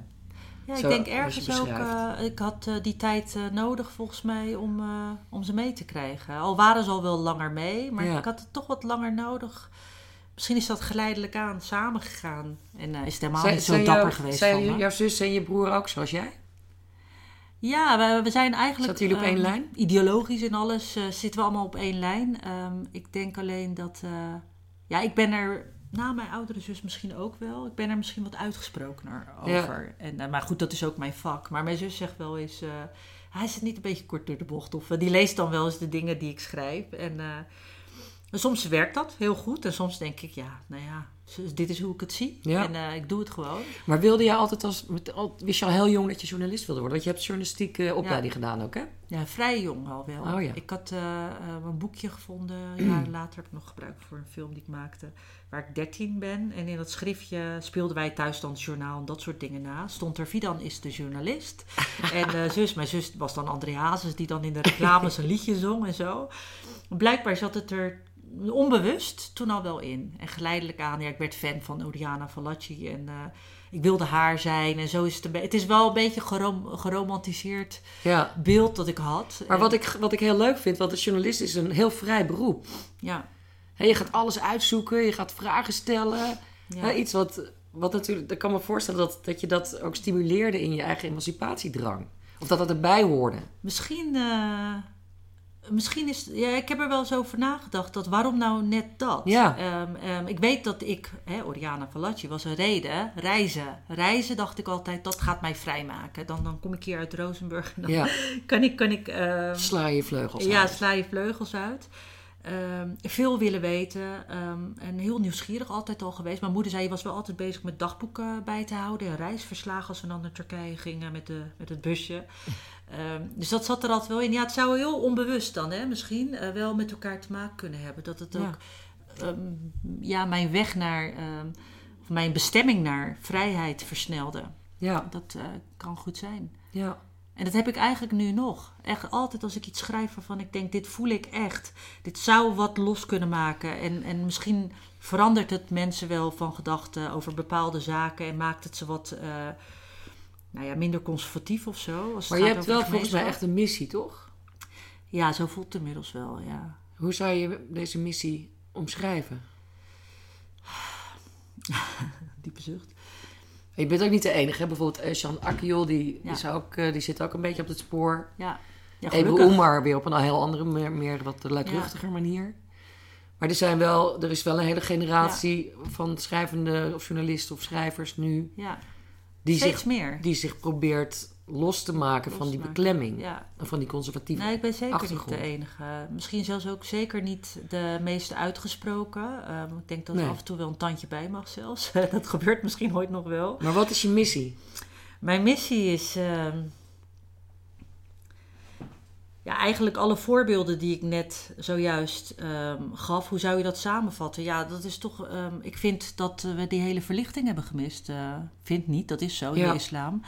Ja, ik denk ergens ook, eh, ik had eh, die tijd nodig volgens mij om, om ze mee te krijgen. Al waren ze al wel langer mee, maar Ja. ik had het toch wat langer nodig. Misschien is dat geleidelijk aan samengegaan. En is het helemaal zijn- niet zo dapper geweest Zijn van me. jouw zus en je broer ook zoals jij? Ja, we, we zijn eigenlijk... Zaten jullie op één ehm, lijn? Ideologisch en alles eh, zitten we allemaal op één lijn. Ehm, ik denk alleen dat... eh, ja, ik ben er... Na mijn oudere zus misschien ook wel. Ik ben er misschien wat uitgesprokener Ja. over. En, eh, maar goed, dat is ook mijn vak. Maar mijn zus zegt wel eens... hij zit niet een beetje kort door de bocht. Of die leest dan wel eens de dingen die ik schrijf. En, en soms werkt dat heel goed. En soms denk ik, ja, nou ja, z- dit is hoe ik het zie. Ja. En eh, ik doe het gewoon. Maar wilde je altijd als... Wist je al heel jong dat je journalist wilde worden? Want je hebt journalistieke opleiding gedaan ook, hè? Ja, vrij jong al wel. Oh ja. Ik had eh, een boekje gevonden. Jaren later heb ik nog gebruikt voor een film die ik maakte. Waar ik 13 ben. En in dat schriftje speelden wij thuis dan het journaal en dat soort dingen na. Stond er Vidan is de journalist. en zus, mijn zus was dan André Hazes die dan in de reclames een liedje zong en zo. Blijkbaar zat het er onbewust toen al wel in. En geleidelijk aan, ja, ik werd fan van Oriana Fallaci en eh, ik wilde haar zijn. En zo is het een beetje. Het is wel een beetje gerom- geromantiseerd Ja. beeld dat ik had. Maar En- wat ik, wat ik heel leuk vind, want een journalist is een heel vrij beroep. Ja, je gaat alles uitzoeken, je gaat vragen stellen. ja. Iets wat, wat natuurlijk... Ik kan me voorstellen dat, dat je dat ook stimuleerde in je eigen emancipatiedrang. Of dat dat erbij hoorde. Misschien, eh, misschien is... Ja, ik heb er wel eens over nagedacht. Dat waarom nou net dat? Ja. Ehm, ehm, ik weet dat ik... Hè, Oriana Fallaci was een reden. Reizen. Reizen dacht ik altijd, dat gaat mij vrijmaken. Dan, dan kom ik hier uit Rozenburg. En dan Ja, kan ik... Kan ik ehm, sla je vleugels Ja, uit. sla je vleugels uit. Veel willen weten ehm, en heel nieuwsgierig altijd al geweest. Mijn moeder zei, je was wel altijd bezig met dagboeken bij te houden en reisverslagen als we dan naar Turkije gingen met, de, met het busje. Ehm, dus dat zat er altijd wel in. Ja, het zou heel onbewust dan hè, misschien eh, wel met elkaar te maken kunnen hebben. Dat het Ja. ook ehm, ja, mijn weg naar, ehm, of mijn bestemming naar vrijheid versnelde. Ja, Dat eh, kan goed zijn. ja. En dat heb ik eigenlijk nu nog. Echt altijd als ik iets schrijf waarvan ik denk, dit voel ik echt. Dit zou wat los kunnen maken. En, en misschien verandert het mensen wel van gedachten over bepaalde zaken. En maakt het ze wat eh, nou ja, minder conservatief of zo. Als Maar je hebt wel volgens mij echt een missie, toch? Ja, zo voelt het inmiddels wel, ja. Hoe zou je deze missie omschrijven? Diepe zucht. Je bent ook niet de enige. hè? Bijvoorbeeld eh, Jean Akkiol, die, Ja. is ook, eh, die zit ook een beetje op het spoor. Ja, ja gelukkig. Oemar weer op een heel andere, meer, meer wat luidruchtiger manier. Maar er, zijn wel, er is wel een hele generatie van schrijvende of journalisten of schrijvers nu... Ja, die, steeds zich, meer. die zich probeert los te maken Los van die maken. beklemming. Ja. Van die conservatieve Nee, ik ben zeker achtergrond. niet de enige. Misschien zelfs ook zeker niet de meest uitgesproken. Ehm, ik denk dat er af en toe wel een tandje bij mag zelfs. dat gebeurt misschien ooit nog wel. Maar wat is je missie? Mijn missie is... ehm, ja, eigenlijk alle voorbeelden die ik net zojuist ehm, gaf. Hoe zou je dat samenvatten? Ja, dat is toch... ehm, ik vind dat eh, we die hele verlichting hebben gemist. eh vind niet, dat is zo in Ja. de islam.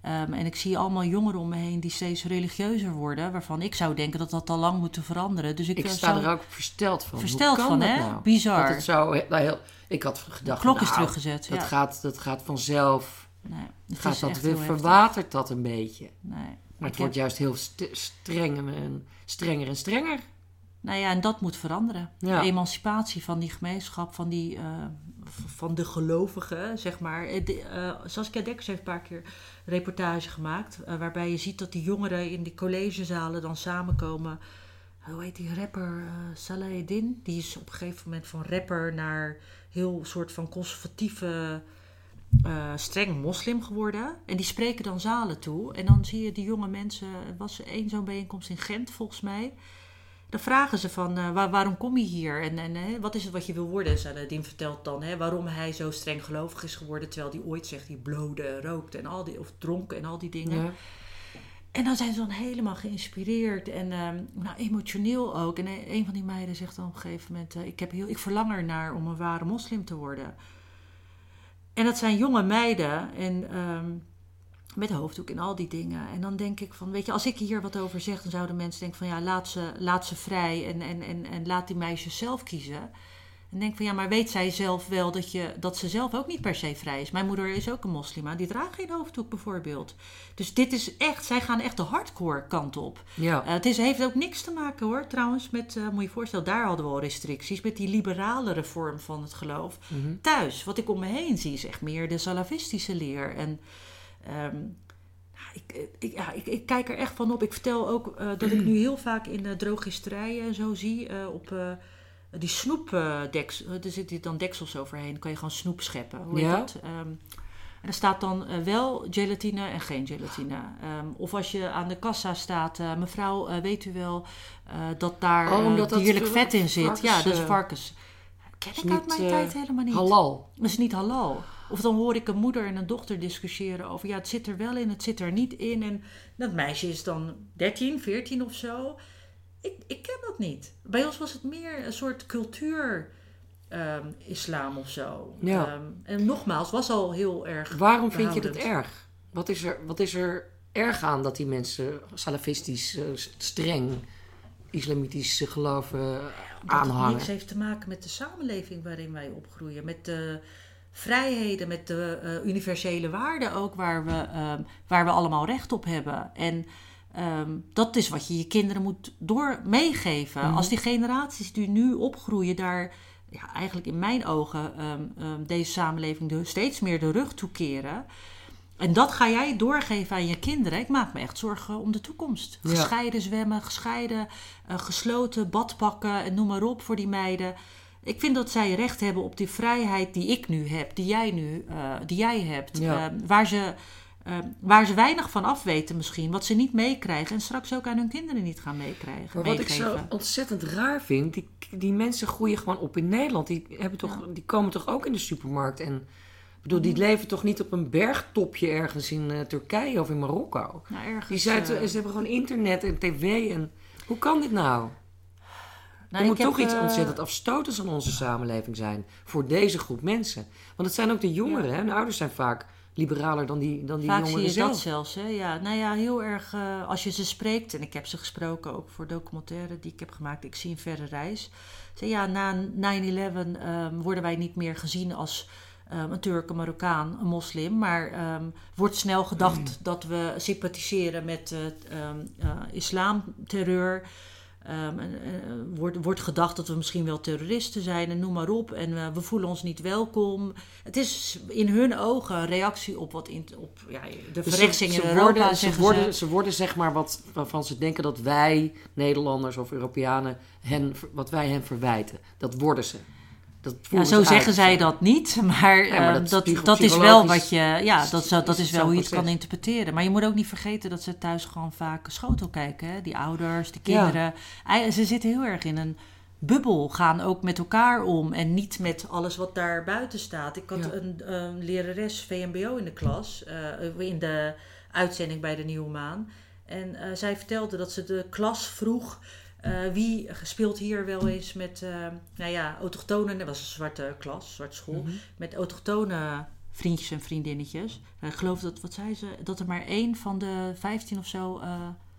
Ehm, en ik zie allemaal jongeren om me heen die steeds religieuzer worden. Waarvan ik zou denken dat dat al lang moet veranderen. Dus ik, Ik eh, sta er ook versteld van. Versteld van, hè? Nou? Bizar. Dat het nou, heel, ik had gedacht, De klok is nou, teruggezet. Dat, ja. gaat, dat gaat vanzelf. nee, het Gaat is dat weer, verwatert dat een beetje. Nee. Maar het wordt juist heel st- streng en strenger en strenger. Nou ja, en dat moet veranderen. Ja. De emancipatie van die gemeenschap, van, die, eh, van de gelovigen, zeg maar. Eh, de- eh, Saskia Dekkers heeft een paar keer een reportage gemaakt... waarbij je ziet dat die jongeren in die collegezalen dan samenkomen... Hoe heet die rapper? Salaheddin. Die is op een gegeven moment van rapper naar heel soort van conservatieve eh, streng moslim geworden. En die spreken dan zalen toe. En dan zie je die jonge mensen. Er was één zo'n bijeenkomst in Gent, volgens mij. Dan vragen ze van, eh, waar, waarom kom je hier? En, en hè, wat is het wat je wil worden? Saladin vertelt dan hè, waarom hij zo streng gelovig is geworden. Terwijl hij ooit zegt, hij blode, rookte en al die, of dronk en al die dingen. Ja. En dan zijn ze dan helemaal geïnspireerd en ehm, nou, emotioneel ook. En een een van die meiden zegt dan op een gegeven moment: eh, ik, heb heel, ik verlang ernaar om een ware moslim te worden. En dat zijn jonge meiden en ehm, met hoofddoek en al die dingen. En dan denk ik van, weet je, als ik hier wat over zeg, dan zouden mensen denken van ja, laat ze, laat ze vrij en, en, en, en laat die meisjes zelf kiezen. En denk van ja, maar weet zij zelf wel dat, je, dat ze zelf ook niet per se vrij is? Mijn moeder is ook een moslima, die draagt geen hoofddoek bijvoorbeeld. Dus dit is echt, zij gaan echt de hardcore kant op. Ja. Uh, het is, heeft ook niks te maken hoor, trouwens, met, uh, moet je je voorstellen, daar hadden we al restricties, met die liberalere vorm van het geloof. Mhm. Thuis, wat ik om me heen zie, is echt meer de salafistische leer. En um, ik, ik, ja, ik, ik, kijk er echt van op. Ik vertel ook uh, dat ik nu heel vaak in de drogisterijen en zo zie op die snoepdeks, er zitten dan deksels overheen. Dan kan je gewoon snoep scheppen. Hoe Ja. dat? Ehm, en er staat dan eh, wel gelatine en geen gelatine. Ehm, of als je aan de kassa staat, eh, mevrouw, eh, weet u wel eh, dat daar Oh, eh, dierlijk vet in zit? varkens, ja, dat is eh, varkens. Ken is ik uit mijn eh, tijd helemaal niet. Halal. Dat is niet halal. Of dan hoor ik een moeder en een dochter discussiëren over... ja, het zit er wel in, het zit er niet in. En dat meisje is dan 13, 14 of zo. Ik, ik ken dat niet. Bij ons was het meer een soort cultuur... ehm, islam of zo. Ja. Ehm, en nogmaals, was al heel erg... Waarom vind je dat erg? Wat is, er, wat is er erg aan dat die mensen salafistisch, eh, streng, islamitisch geloven Dat het aanhangen? niks heeft te maken met de samenleving waarin wij opgroeien. Met de vrijheden, met de eh, universele waarden ook waar we, ehm, waar we allemaal recht op hebben. En ehm, dat is wat je je kinderen moet door meegeven. Mhm. Als die generaties die nu opgroeien daar ja, eigenlijk in mijn ogen ehm, ehm, deze samenleving de, steeds meer de rug toekeren. En dat ga jij doorgeven aan je kinderen. Ik maak me echt zorgen om de toekomst. Ja. Gescheiden zwemmen, gescheiden, eh, gesloten badpakken en noem maar op voor die meiden. Ik vind dat zij recht hebben op die vrijheid die ik nu heb, die jij nu eh, die jij hebt. Ja. Waar, ze, eh, waar ze weinig van afweten misschien, wat ze niet meekrijgen en straks ook aan hun kinderen niet gaan meekrijgen. Maar wat ik zo ontzettend raar vind, die, die mensen groeien gewoon op in Nederland. Die, hebben toch, die komen toch ook in de supermarkt. En bedoel, die leven toch niet op een bergtopje ergens in eh, Turkije of in Marokko. Nou, ergens, Die zijn, eh, ze hebben gewoon internet en tv. En, hoe kan dit nou? nou, er moet toch heb, iets ontzettend afstotends aan onze samenleving zijn. Voor deze groep mensen. Want het zijn ook de jongeren. Ja. Hè? De ouders zijn vaak liberaler dan die, dan die Vaak zie jongeren je zelf. dat zelfs. Hè? Ja, nou ja, heel erg eh, als je ze spreekt. En ik heb ze gesproken ook voor documentaire die ik heb gemaakt. Ik zie een verre reis. Zeg, ja, na 9-11 ehm, worden wij niet meer gezien als ehm, een Turk, een Marokkaan, een moslim. Maar ehm, wordt snel gedacht Mm. dat we sympathiseren met uh, islamterreur. Um, en, uh, wordt, wordt gedacht dat we misschien wel terroristen zijn en noem maar op. En uh, we voelen ons niet welkom. Het is in hun ogen een reactie op, wat in, op ja, de Dus verrechtsing ze, in ze Europa. Worden, ze, worden, ze worden zeg maar wat waarvan ze denken dat wij, Nederlanders of Europeanen, hen, wat wij hen verwijten. Dat worden ze. Dat Ja, zo ze zeggen uit. zij dat niet, maar, Ja, maar uh, dat dat, is wel wat je, ja, dat, is- dat is wel hoe je het kan interpreteren. Maar je moet ook niet vergeten dat ze thuis gewoon vaak schotel kijken. Hè? Die ouders, de kinderen. Ze zitten heel erg in een bubbel, gaan ook met elkaar om en niet met alles wat daar buiten staat. Ik had een, een lerares VMBO in de klas, eh, in de uitzending bij de Nieuwe Maan. En eh, zij vertelde dat ze de klas vroeg eh, wie speelt hier wel eens met, eh, nou ja, autochtonen. Dat was een zwarte klas, zwarte school. Mhm. Met autochtone vriendjes en vriendinnetjes. Eh, ik geloof dat, wat zei ze, dat er maar één van de vijftien of zo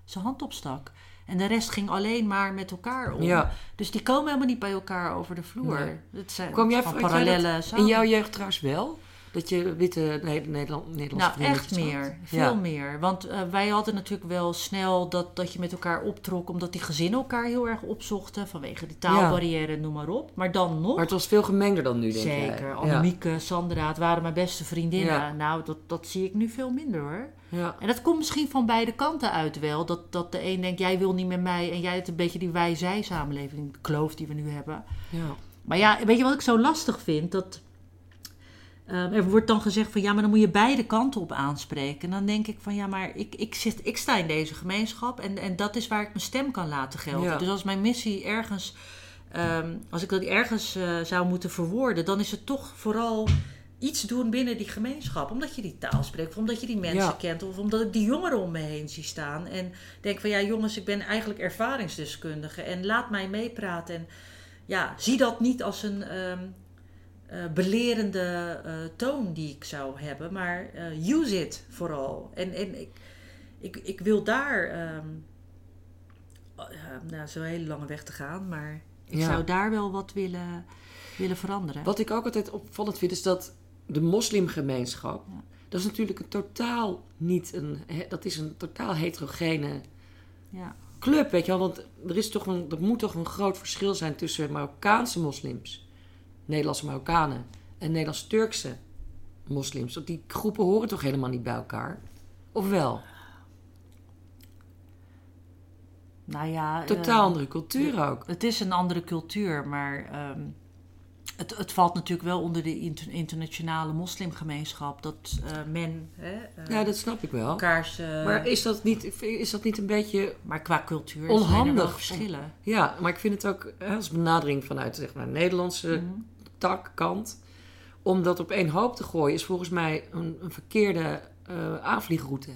zijn hand opstak. En de rest ging alleen maar met elkaar om. Ja. Dus die komen helemaal niet bij elkaar over de vloer. Nee. Het zijn jij, van jij dat samen- in jouw jeugd trouwens wel? Dat je witte Ne- Nederland, Nederlandse Nou, echt had? meer. Veel Ja. meer. Want eh, wij hadden natuurlijk wel snel dat, dat je met elkaar optrok, omdat die gezinnen elkaar heel erg opzochten. Vanwege die taalbarrière, noem maar op. Maar dan nog. Maar het was veel gemengder dan nu, denk jij. Zeker. Ja. Annemieke, Sandra, het waren mijn beste vriendinnen. Nou, dat, dat zie ik nu veel minder hoor. Ja. En dat komt misschien van beide kanten uit wel. Dat, dat de een denkt, jij wil niet met mij. En jij het een beetje die wij-zij samenleving, de kloof die we nu hebben. Ja. Maar ja, weet je wat ik zo lastig vind? Dat Ehm, er wordt dan gezegd van ja, maar dan moet je beide kanten op aanspreken. En dan denk ik van ja, maar ik, ik, zit, ik sta in deze gemeenschap en, en dat is waar ik mijn stem kan laten gelden. Ja. Dus als mijn missie ergens, ehm, als ik dat ergens eh, zou moeten verwoorden, dan is het toch vooral iets doen binnen die gemeenschap. Omdat je die taal spreekt, of omdat je die mensen Ja. kent, of omdat ik die jongeren om me heen zie staan. En denk van ja, jongens, ik ben eigenlijk ervaringsdeskundige en laat mij meepraten. En ja, zie dat niet als een ehm, eh, belerende eh, toon die ik zou hebben, maar eh, use it vooral. En, en ik, ik, ik wil daar, ja, nou, zo'n hele lange weg te gaan, maar ik Ja. zou daar wel wat willen, willen veranderen. Wat ik ook altijd opvallend vind, is dat de moslimgemeenschap, Ja. dat is natuurlijk een totaal niet een, dat is een totaal heterogene Ja. club, weet je wel. Want er, is toch een, er moet toch een groot verschil zijn tussen Marokkaanse moslims, Nederlandse Marokkanen en Nederlands-Turkse moslims. Want die groepen horen toch helemaal niet bij elkaar? Of wel? Nou ja, Totaal eh, andere cultuur ook. Het is een andere cultuur, maar ehm, het, het valt natuurlijk wel onder de inter- internationale moslimgemeenschap dat eh, men hè, eh, Ja, dat snap ik wel. elkaars. Maar is dat niet, is dat niet een beetje maar qua cultuur zijn er onhandig om- verschillen. Ja, maar ik vind het ook als benadering vanuit zeg maar, Nederlandse Mhm. Takkant. Om dat op één hoop te gooien is volgens mij een, een verkeerde eh, aanvliegroute.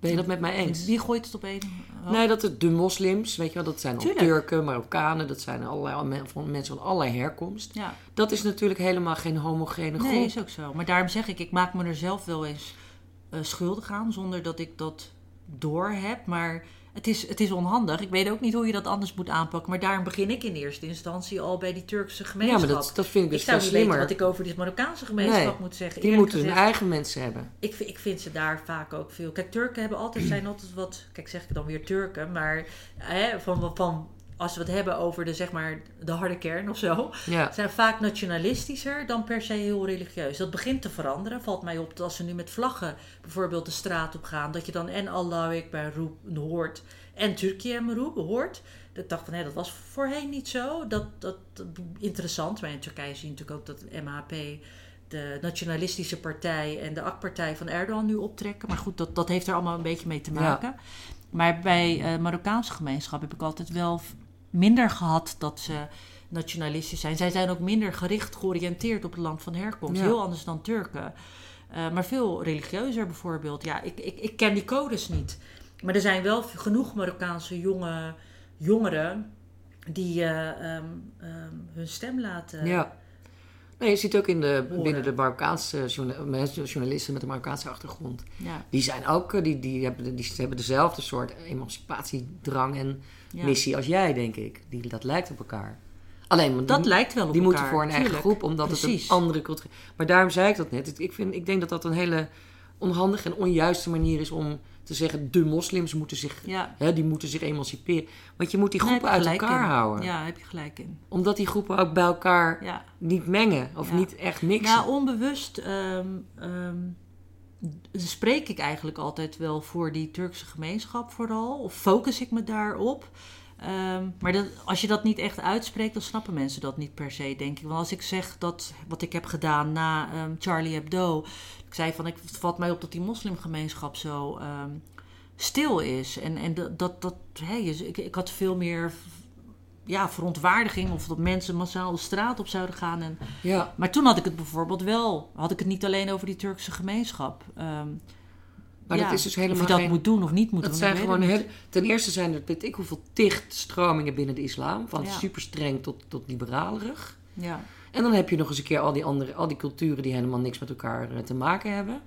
Ben je dat met mij eens? Wie gooit het op één? hoop? Nee, dat het de moslims, weet je wel, dat zijn Tuurlijk. Turken, Marokkanen, dat zijn allerlei van mensen van allerlei herkomst. Ja, Dat is natuurlijk helemaal geen homogene groep. nee, is ook zo. Maar daarom zeg ik, ik maak me er zelf wel eens eh, schuldig aan, zonder dat ik dat door heb. Maar het is, het is onhandig. Ik weet ook niet hoe je dat anders moet aanpakken. Maar daarom begin ik in eerste instantie al bij die Turkse ja, gemeenschap. maar dat, dat vind ik ik dus zou veel niet weten slimmer. wat ik over die Marokkaanse gemeenschap Nee, moet zeggen. Die moeten hun eigen mensen hebben. ik, vind- ik vind ze daar vaak ook veel. Kijk, Turken hebben altijd, zijn altijd wat. Kijk, zeg ik dan weer Turken, maar hè, van, van, als we het hebben over de, zeg maar, de harde kern of zo, Ja, zijn vaak nationalistischer dan per se heel religieus. Dat begint te veranderen. Valt mij op dat als ze nu met vlaggen bijvoorbeeld de straat op gaan, dat je dan en Allahu Akbar roep, hoort en Turkije roep hoort. Ik dacht van, hé, dat was voorheen niet zo. Dat, dat, interessant. Maar in Turkije zie je natuurlijk ook dat MHP de nationalistische partij en de AK-partij van Erdogan nu optrekken. Maar goed, dat, dat heeft er allemaal een beetje mee te Ja. maken. Maar bij eh Marokkaanse gemeenschap heb ik altijd wel minder gehad dat ze nationalistisch zijn. Zij zijn ook minder gericht georiënteerd op het land van herkomst. Ja. Heel anders dan Turken. Eh, maar veel religieuzer bijvoorbeeld. Ja, ik, ik, ik ken die codes niet. Maar er zijn wel genoeg Marokkaanse jonge, jongeren die eh, ehm, ehm, hun stem laten. ja. Nee, je ziet ook in de, Horen. binnen de Marokkaanse journalisten met een Marokkaanse achtergrond. Ja, Die zijn ook, eh, die, die, hebben, die hebben dezelfde soort emancipatiedrang en ja. missie als jij, denk ik. Die, dat lijkt op elkaar. Alleen, Dat die, lijkt wel op die elkaar. moeten voor een eigen groep, omdat het een andere cultuur Maar daarom zei ik dat net. Ik, vind, ik denk dat dat een hele onhandige en onjuiste manier is om te zeggen... de moslims moeten zich, Ja, hè, die moeten zich emanciperen. Want je moet die groepen uit elkaar in. houden. Ja, heb je gelijk in. Omdat die groepen ook bij elkaar Ja. niet mengen. Of Ja. niet echt mixen. Nou, onbewust ehm, ehm, spreek ik eigenlijk altijd wel voor die Turkse gemeenschap vooral. Of focus ik me daarop. Ehm, maar dat, als je dat niet echt uitspreekt, dan snappen mensen dat niet per se, denk ik. Want als ik zeg dat wat ik heb gedaan na ehm, Charlie Hebdo. Ik zei van, ik, valt mij op dat die moslimgemeenschap zo ehm, stil is. En, en dat, dat, dat je- ik, ik had veel meer ja, verontwaardiging of dat mensen massaal de straat op zouden gaan. En ja. maar toen had ik het bijvoorbeeld wel. Had ik het niet alleen over die Turkse gemeenschap. Ehm, Maar ja, dat is dus helemaal Of je dat geen... moet doen of niet moet Dat doen. zijn gewoon het heel, ten eerste zijn er weet ik hoeveel ticht stromingen binnen de islam. Van Ja. super streng tot, tot liberalerig. Ja. En dan heb je nog eens een keer al die andere, al die culturen die helemaal niks met elkaar eh, te maken hebben.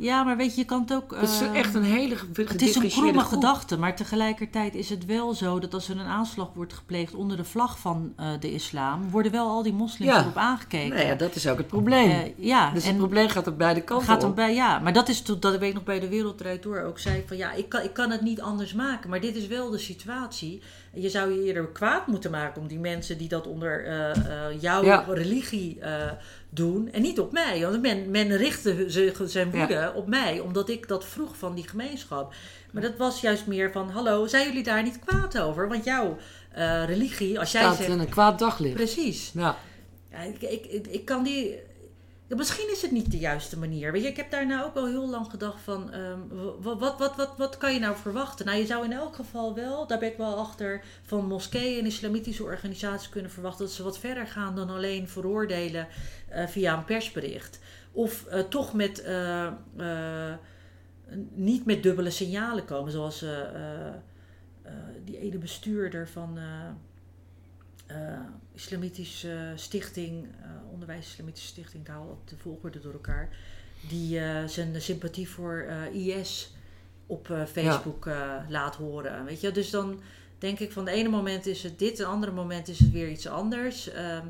Ja, maar weet je, je kan het ook. Dat is ehm, echt een hele Het is een kromme gedachte, maar tegelijkertijd is het wel zo dat als er een aanslag wordt gepleegd onder de vlag van eh, de islam, worden wel al die moslims Ja. erop aangekeken. Nou ja, dat is ook het probleem. Eh, ja, dus en het probleem gaat op beide kanten gaat op. bij, ja, maar dat is toen dat ik weet nog bij de Wereldrijd door ook zei van ja, ik kan, ik kan het niet anders maken, maar dit is wel de situatie. Je zou je eerder kwaad moeten maken om die mensen die dat onder eh, eh, jouw Ja. religie eh, doen en niet op mij. Want men, men richtte zijn woede op mij omdat ik dat vroeg van die gemeenschap. Maar dat was juist meer van hallo, zijn jullie daar niet kwaad over? Want jouw religie, als jij Staat zegt in een kwaad daglicht. precies. Ja. Ja, ik, ik, ik, ik kan die. Misschien is het niet de juiste manier. Weet je, ik heb daar nou ook al heel lang gedacht van, ehm, wa- wat, wat, wat, wat, kan je nou verwachten? Nou, je zou in elk geval wel, daar ben ik wel achter, van moskeeën en islamitische organisaties kunnen verwachten dat ze wat verder gaan dan alleen veroordelen eh, via een persbericht. Of eh, toch met, eh, niet met dubbele signalen komen, zoals die ene bestuurder van... eh, Islamitische Stichting, eh, Onderwijs Islamitische Stichting, ik haal op de volgorde door elkaar, die eh, zijn sympathie voor IS op Facebook laat horen. Weet je, dus dan denk ik van de ene moment is het dit, de andere moment is het weer iets anders. Ehm,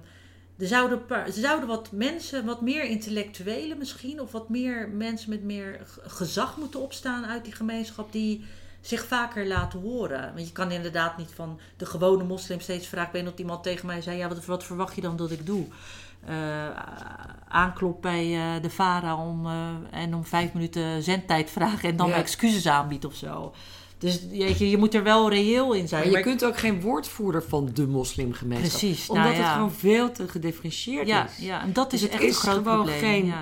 er zouden, er zouden wat mensen, wat meer intellectuelen misschien, of wat meer mensen met meer gezag moeten opstaan uit die gemeenschap die zich vaker laten horen. Want je kan inderdaad niet van de gewone moslim steeds vragen. Ik weet dat iemand tegen mij zei: Ja, wat, wat verwacht je dan dat ik doe? Aanklop bij eh, de VARA om, eh, en om vijf minuten zendtijd vragen en dan Ja. excuses aanbiedt of zo. Dus je, je moet er wel reëel in zijn. Maar je Maar kunt ook geen woordvoerder van de moslimgemeenschap. Precies, Omdat nou ja. het gewoon veel te gedifferentieerd ja, is. ja, en dat is Dus het echt is een groot gewoon probleem. geen-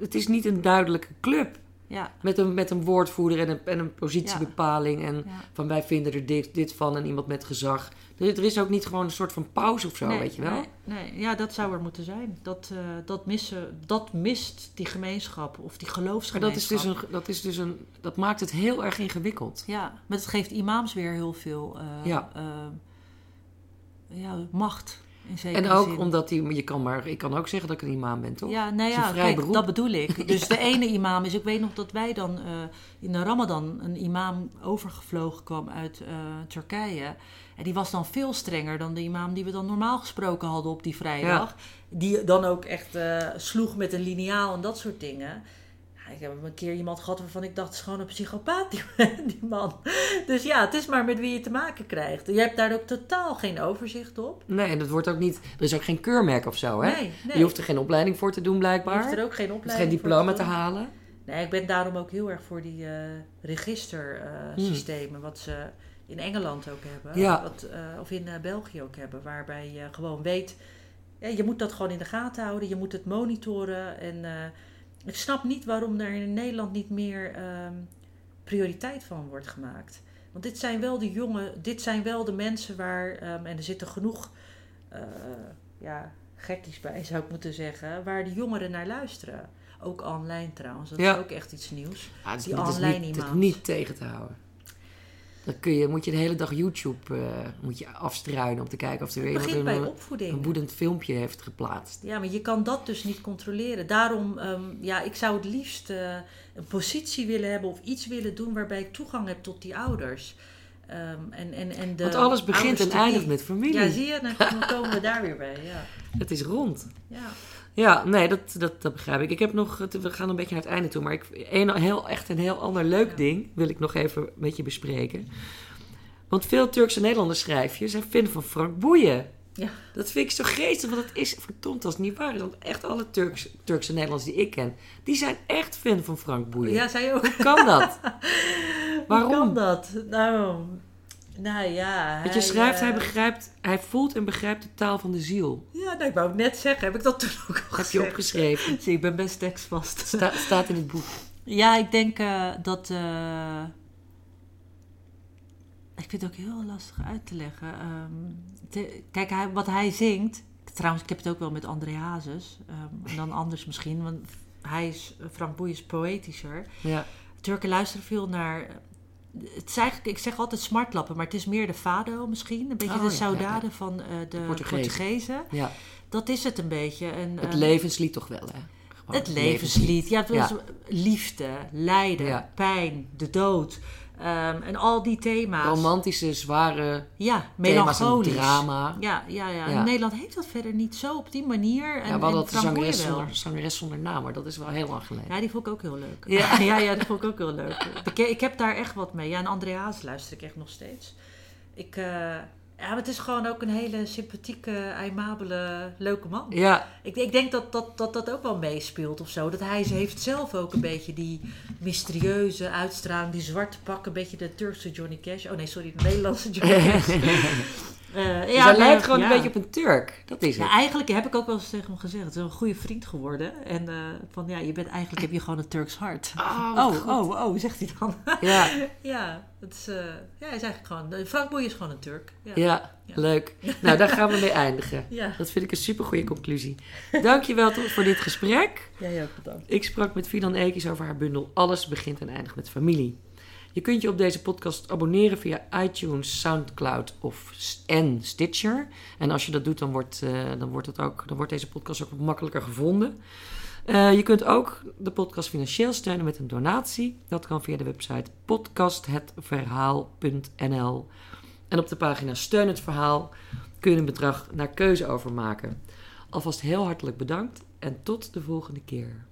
Het is niet een duidelijke club. Ja, Met een, met een woordvoerder en een, en een positiebepaling. En van wij vinden er dit, dit van en iemand met gezag. Er, er is ook niet gewoon een soort van pauze of zo, Nee, weet je wel? Nee, nee, ja, dat zou er moeten zijn. Dat, eh, dat, missen, dat mist die gemeenschap of die Maar geloofsgemeenschap. dat is, dus een, dat is dus een. Dat maakt het heel erg ingewikkeld. Ja, maar het geeft imams weer heel veel eh, Ja. eh, ja, macht. En ook zin. omdat die. Je kan maar. Ik kan ook zeggen dat ik een imam ben, toch? Ja, nou ja, kijk, beroep. dat bedoel ik. Dus de ene imam is, ik weet nog dat wij dan eh, in de Ramadan een imam overgevlogen kwam uit eh, Turkije. En die was dan veel strenger dan de imam die we dan normaal gesproken hadden op die vrijdag. Die dan ook echt eh, sloeg met een liniaal en dat soort dingen. Ik heb een keer iemand gehad waarvan ik dacht, het is gewoon een psychopaat, die, die man. Dus ja, het is maar met wie je te maken krijgt. Je hebt daar ook totaal geen overzicht op. Nee, en dat wordt ook niet. Er is ook geen keurmerk of zo, hè? Nee, nee. Je hoeft er geen opleiding voor te doen, Je blijkbaar. hoeft er ook geen Je opleiding geen diploma te halen. Nee, ik ben daarom ook heel erg voor die eh registersystemen, wat ze in Engeland ook hebben. Hmm. Ja. Wat, eh, of in eh, België ook hebben, waarbij je gewoon weet, ja, je moet dat gewoon in de gaten houden, je moet het monitoren. En ik snap niet waarom er in Nederland niet meer ehm, prioriteit van wordt gemaakt. Want dit zijn wel de jongen, dit zijn wel de mensen waar, ehm, en er zitten genoeg eh, ja, gekkies bij zou ik moeten zeggen, waar de jongeren naar luisteren. Ook online trouwens, dat Ja. is ook echt iets nieuws. Ja, het is, Die het is online niet, het is niet tegen te houden. Dan kun je, moet je de hele dag YouTube eh, moet je afstruinen om te kijken of er weer iemand een, opvoeding. een woedend filmpje heeft geplaatst. Ja, maar je kan dat dus niet controleren. Daarom, ehm, ja, ik zou het liefst eh, een positie willen hebben of iets willen doen waarbij ik toegang heb tot die ouders. Ehm, en, en, en de Want alles begint en eindigt met familie. Ja, zie je, dan dan komen we daar weer bij. Ja. Het is rond. Ja. Ja, nee, dat, dat, dat begrijp ik. Ik heb nog, we gaan een beetje naar het einde toe, maar ik, een, heel, echt een heel ander leuk ding wil ik nog even met je bespreken. Want veel Turkse Nederlanders schrijf je, zijn fan van Frank Boeien. Ja. Dat vind ik zo geestig, want het is verdomd als het niet waar is. Want echt alle Turks, Turkse Nederlanders die ik ken, die zijn echt fan van Frank Boeien. ja, zij ook. Hoe kan dat? Hoe Waarom? kan dat? Nou, nou ja. Want je schrijft, hij eh, begrijpt, hij voelt en begrijpt de taal van de ziel. Ja, nou, ik wou het net zeggen. Heb ik dat toen ook al Heb je opgeschreven. Zie, ik ben best tekstvast. Sta, staat in het boek. Ja, ik denk eh, dat. eh, ik vind het ook heel lastig uit te leggen. Ehm, te- kijk, hij, wat hij zingt. Trouwens, ik heb het ook wel met André Hazes. en dan anders misschien, want hij is, Frank Boeien is poëtischer. Ja. Turken luisteren veel naar. Het is eigenlijk, ik zeg altijd smartlappen, maar het is meer de fado misschien. Een beetje Oh, de ja, saudade ja, ja. van eh, de Portugezen. Portugezen. ja. Dat is het een beetje. En, Het ehm, levenslied toch wel, hè? Gewoon het levenslied. Ja, het was liefde, lijden, pijn, de dood. Ehm, en al die thema's. Romantische, zware ja, melancholisch. drama. Ja, ja, ja. Ja. Nederland heeft dat verder niet zo op die manier. En, ja, we hadden en dat zangeres zonder, zangeres zonder naam, maar dat is wel heel lang geleden. Ja, die vond ik ook heel leuk. Ja. Ja, ja, dat vond ik ook heel leuk. Ik, ik heb daar echt wat mee. Ja, en Andreas luister ik echt nog steeds. Ik, eh, ja, maar het is gewoon ook een hele sympathieke, aimabele, leuke man. Ja, Ik, ik denk dat dat, dat dat ook wel meespeelt of zo. Dat hij ze heeft zelf ook een beetje die mysterieuze uitstraling, die zwarte pak, een beetje de Turkse Johnny Cash. Oh nee, sorry, de Nederlandse Johnny Cash. Eh, Ja, hij lijkt gewoon ja. een beetje op een Turk. Dat is Ja, het. eigenlijk heb ik ook wel eens tegen hem gezegd. Het is een goede vriend geworden. En eh, van ja, je bent eigenlijk heb je gewoon een Turks hart. Oh, Oh, goed. oh, oh, zegt hij dan. Ja, ja, het is, eh, ja, hij is eigenlijk gewoon. Frank Boeien is gewoon een Turk. Ja. ja, leuk. Nou, daar gaan we mee eindigen. ja. Dat vind ik een super goede conclusie. Dankjewel toch voor dit gesprek. Jij ook bedankt. Ik sprak met Fidan Ekis over haar bundel Alles begint en eindigt met familie. Je kunt je op deze podcast abonneren via iTunes, Soundcloud of en Stitcher. En als je dat doet, dan wordt, eh, dan wordt, het ook, dan wordt deze podcast ook makkelijker gevonden. Eh, je kunt ook de podcast financieel steunen met een donatie. Dat kan via de website podcasthetverhaal.nl. En op de pagina Steun het Verhaal kun je een bedrag naar keuze overmaken. Alvast heel hartelijk bedankt en tot de volgende keer.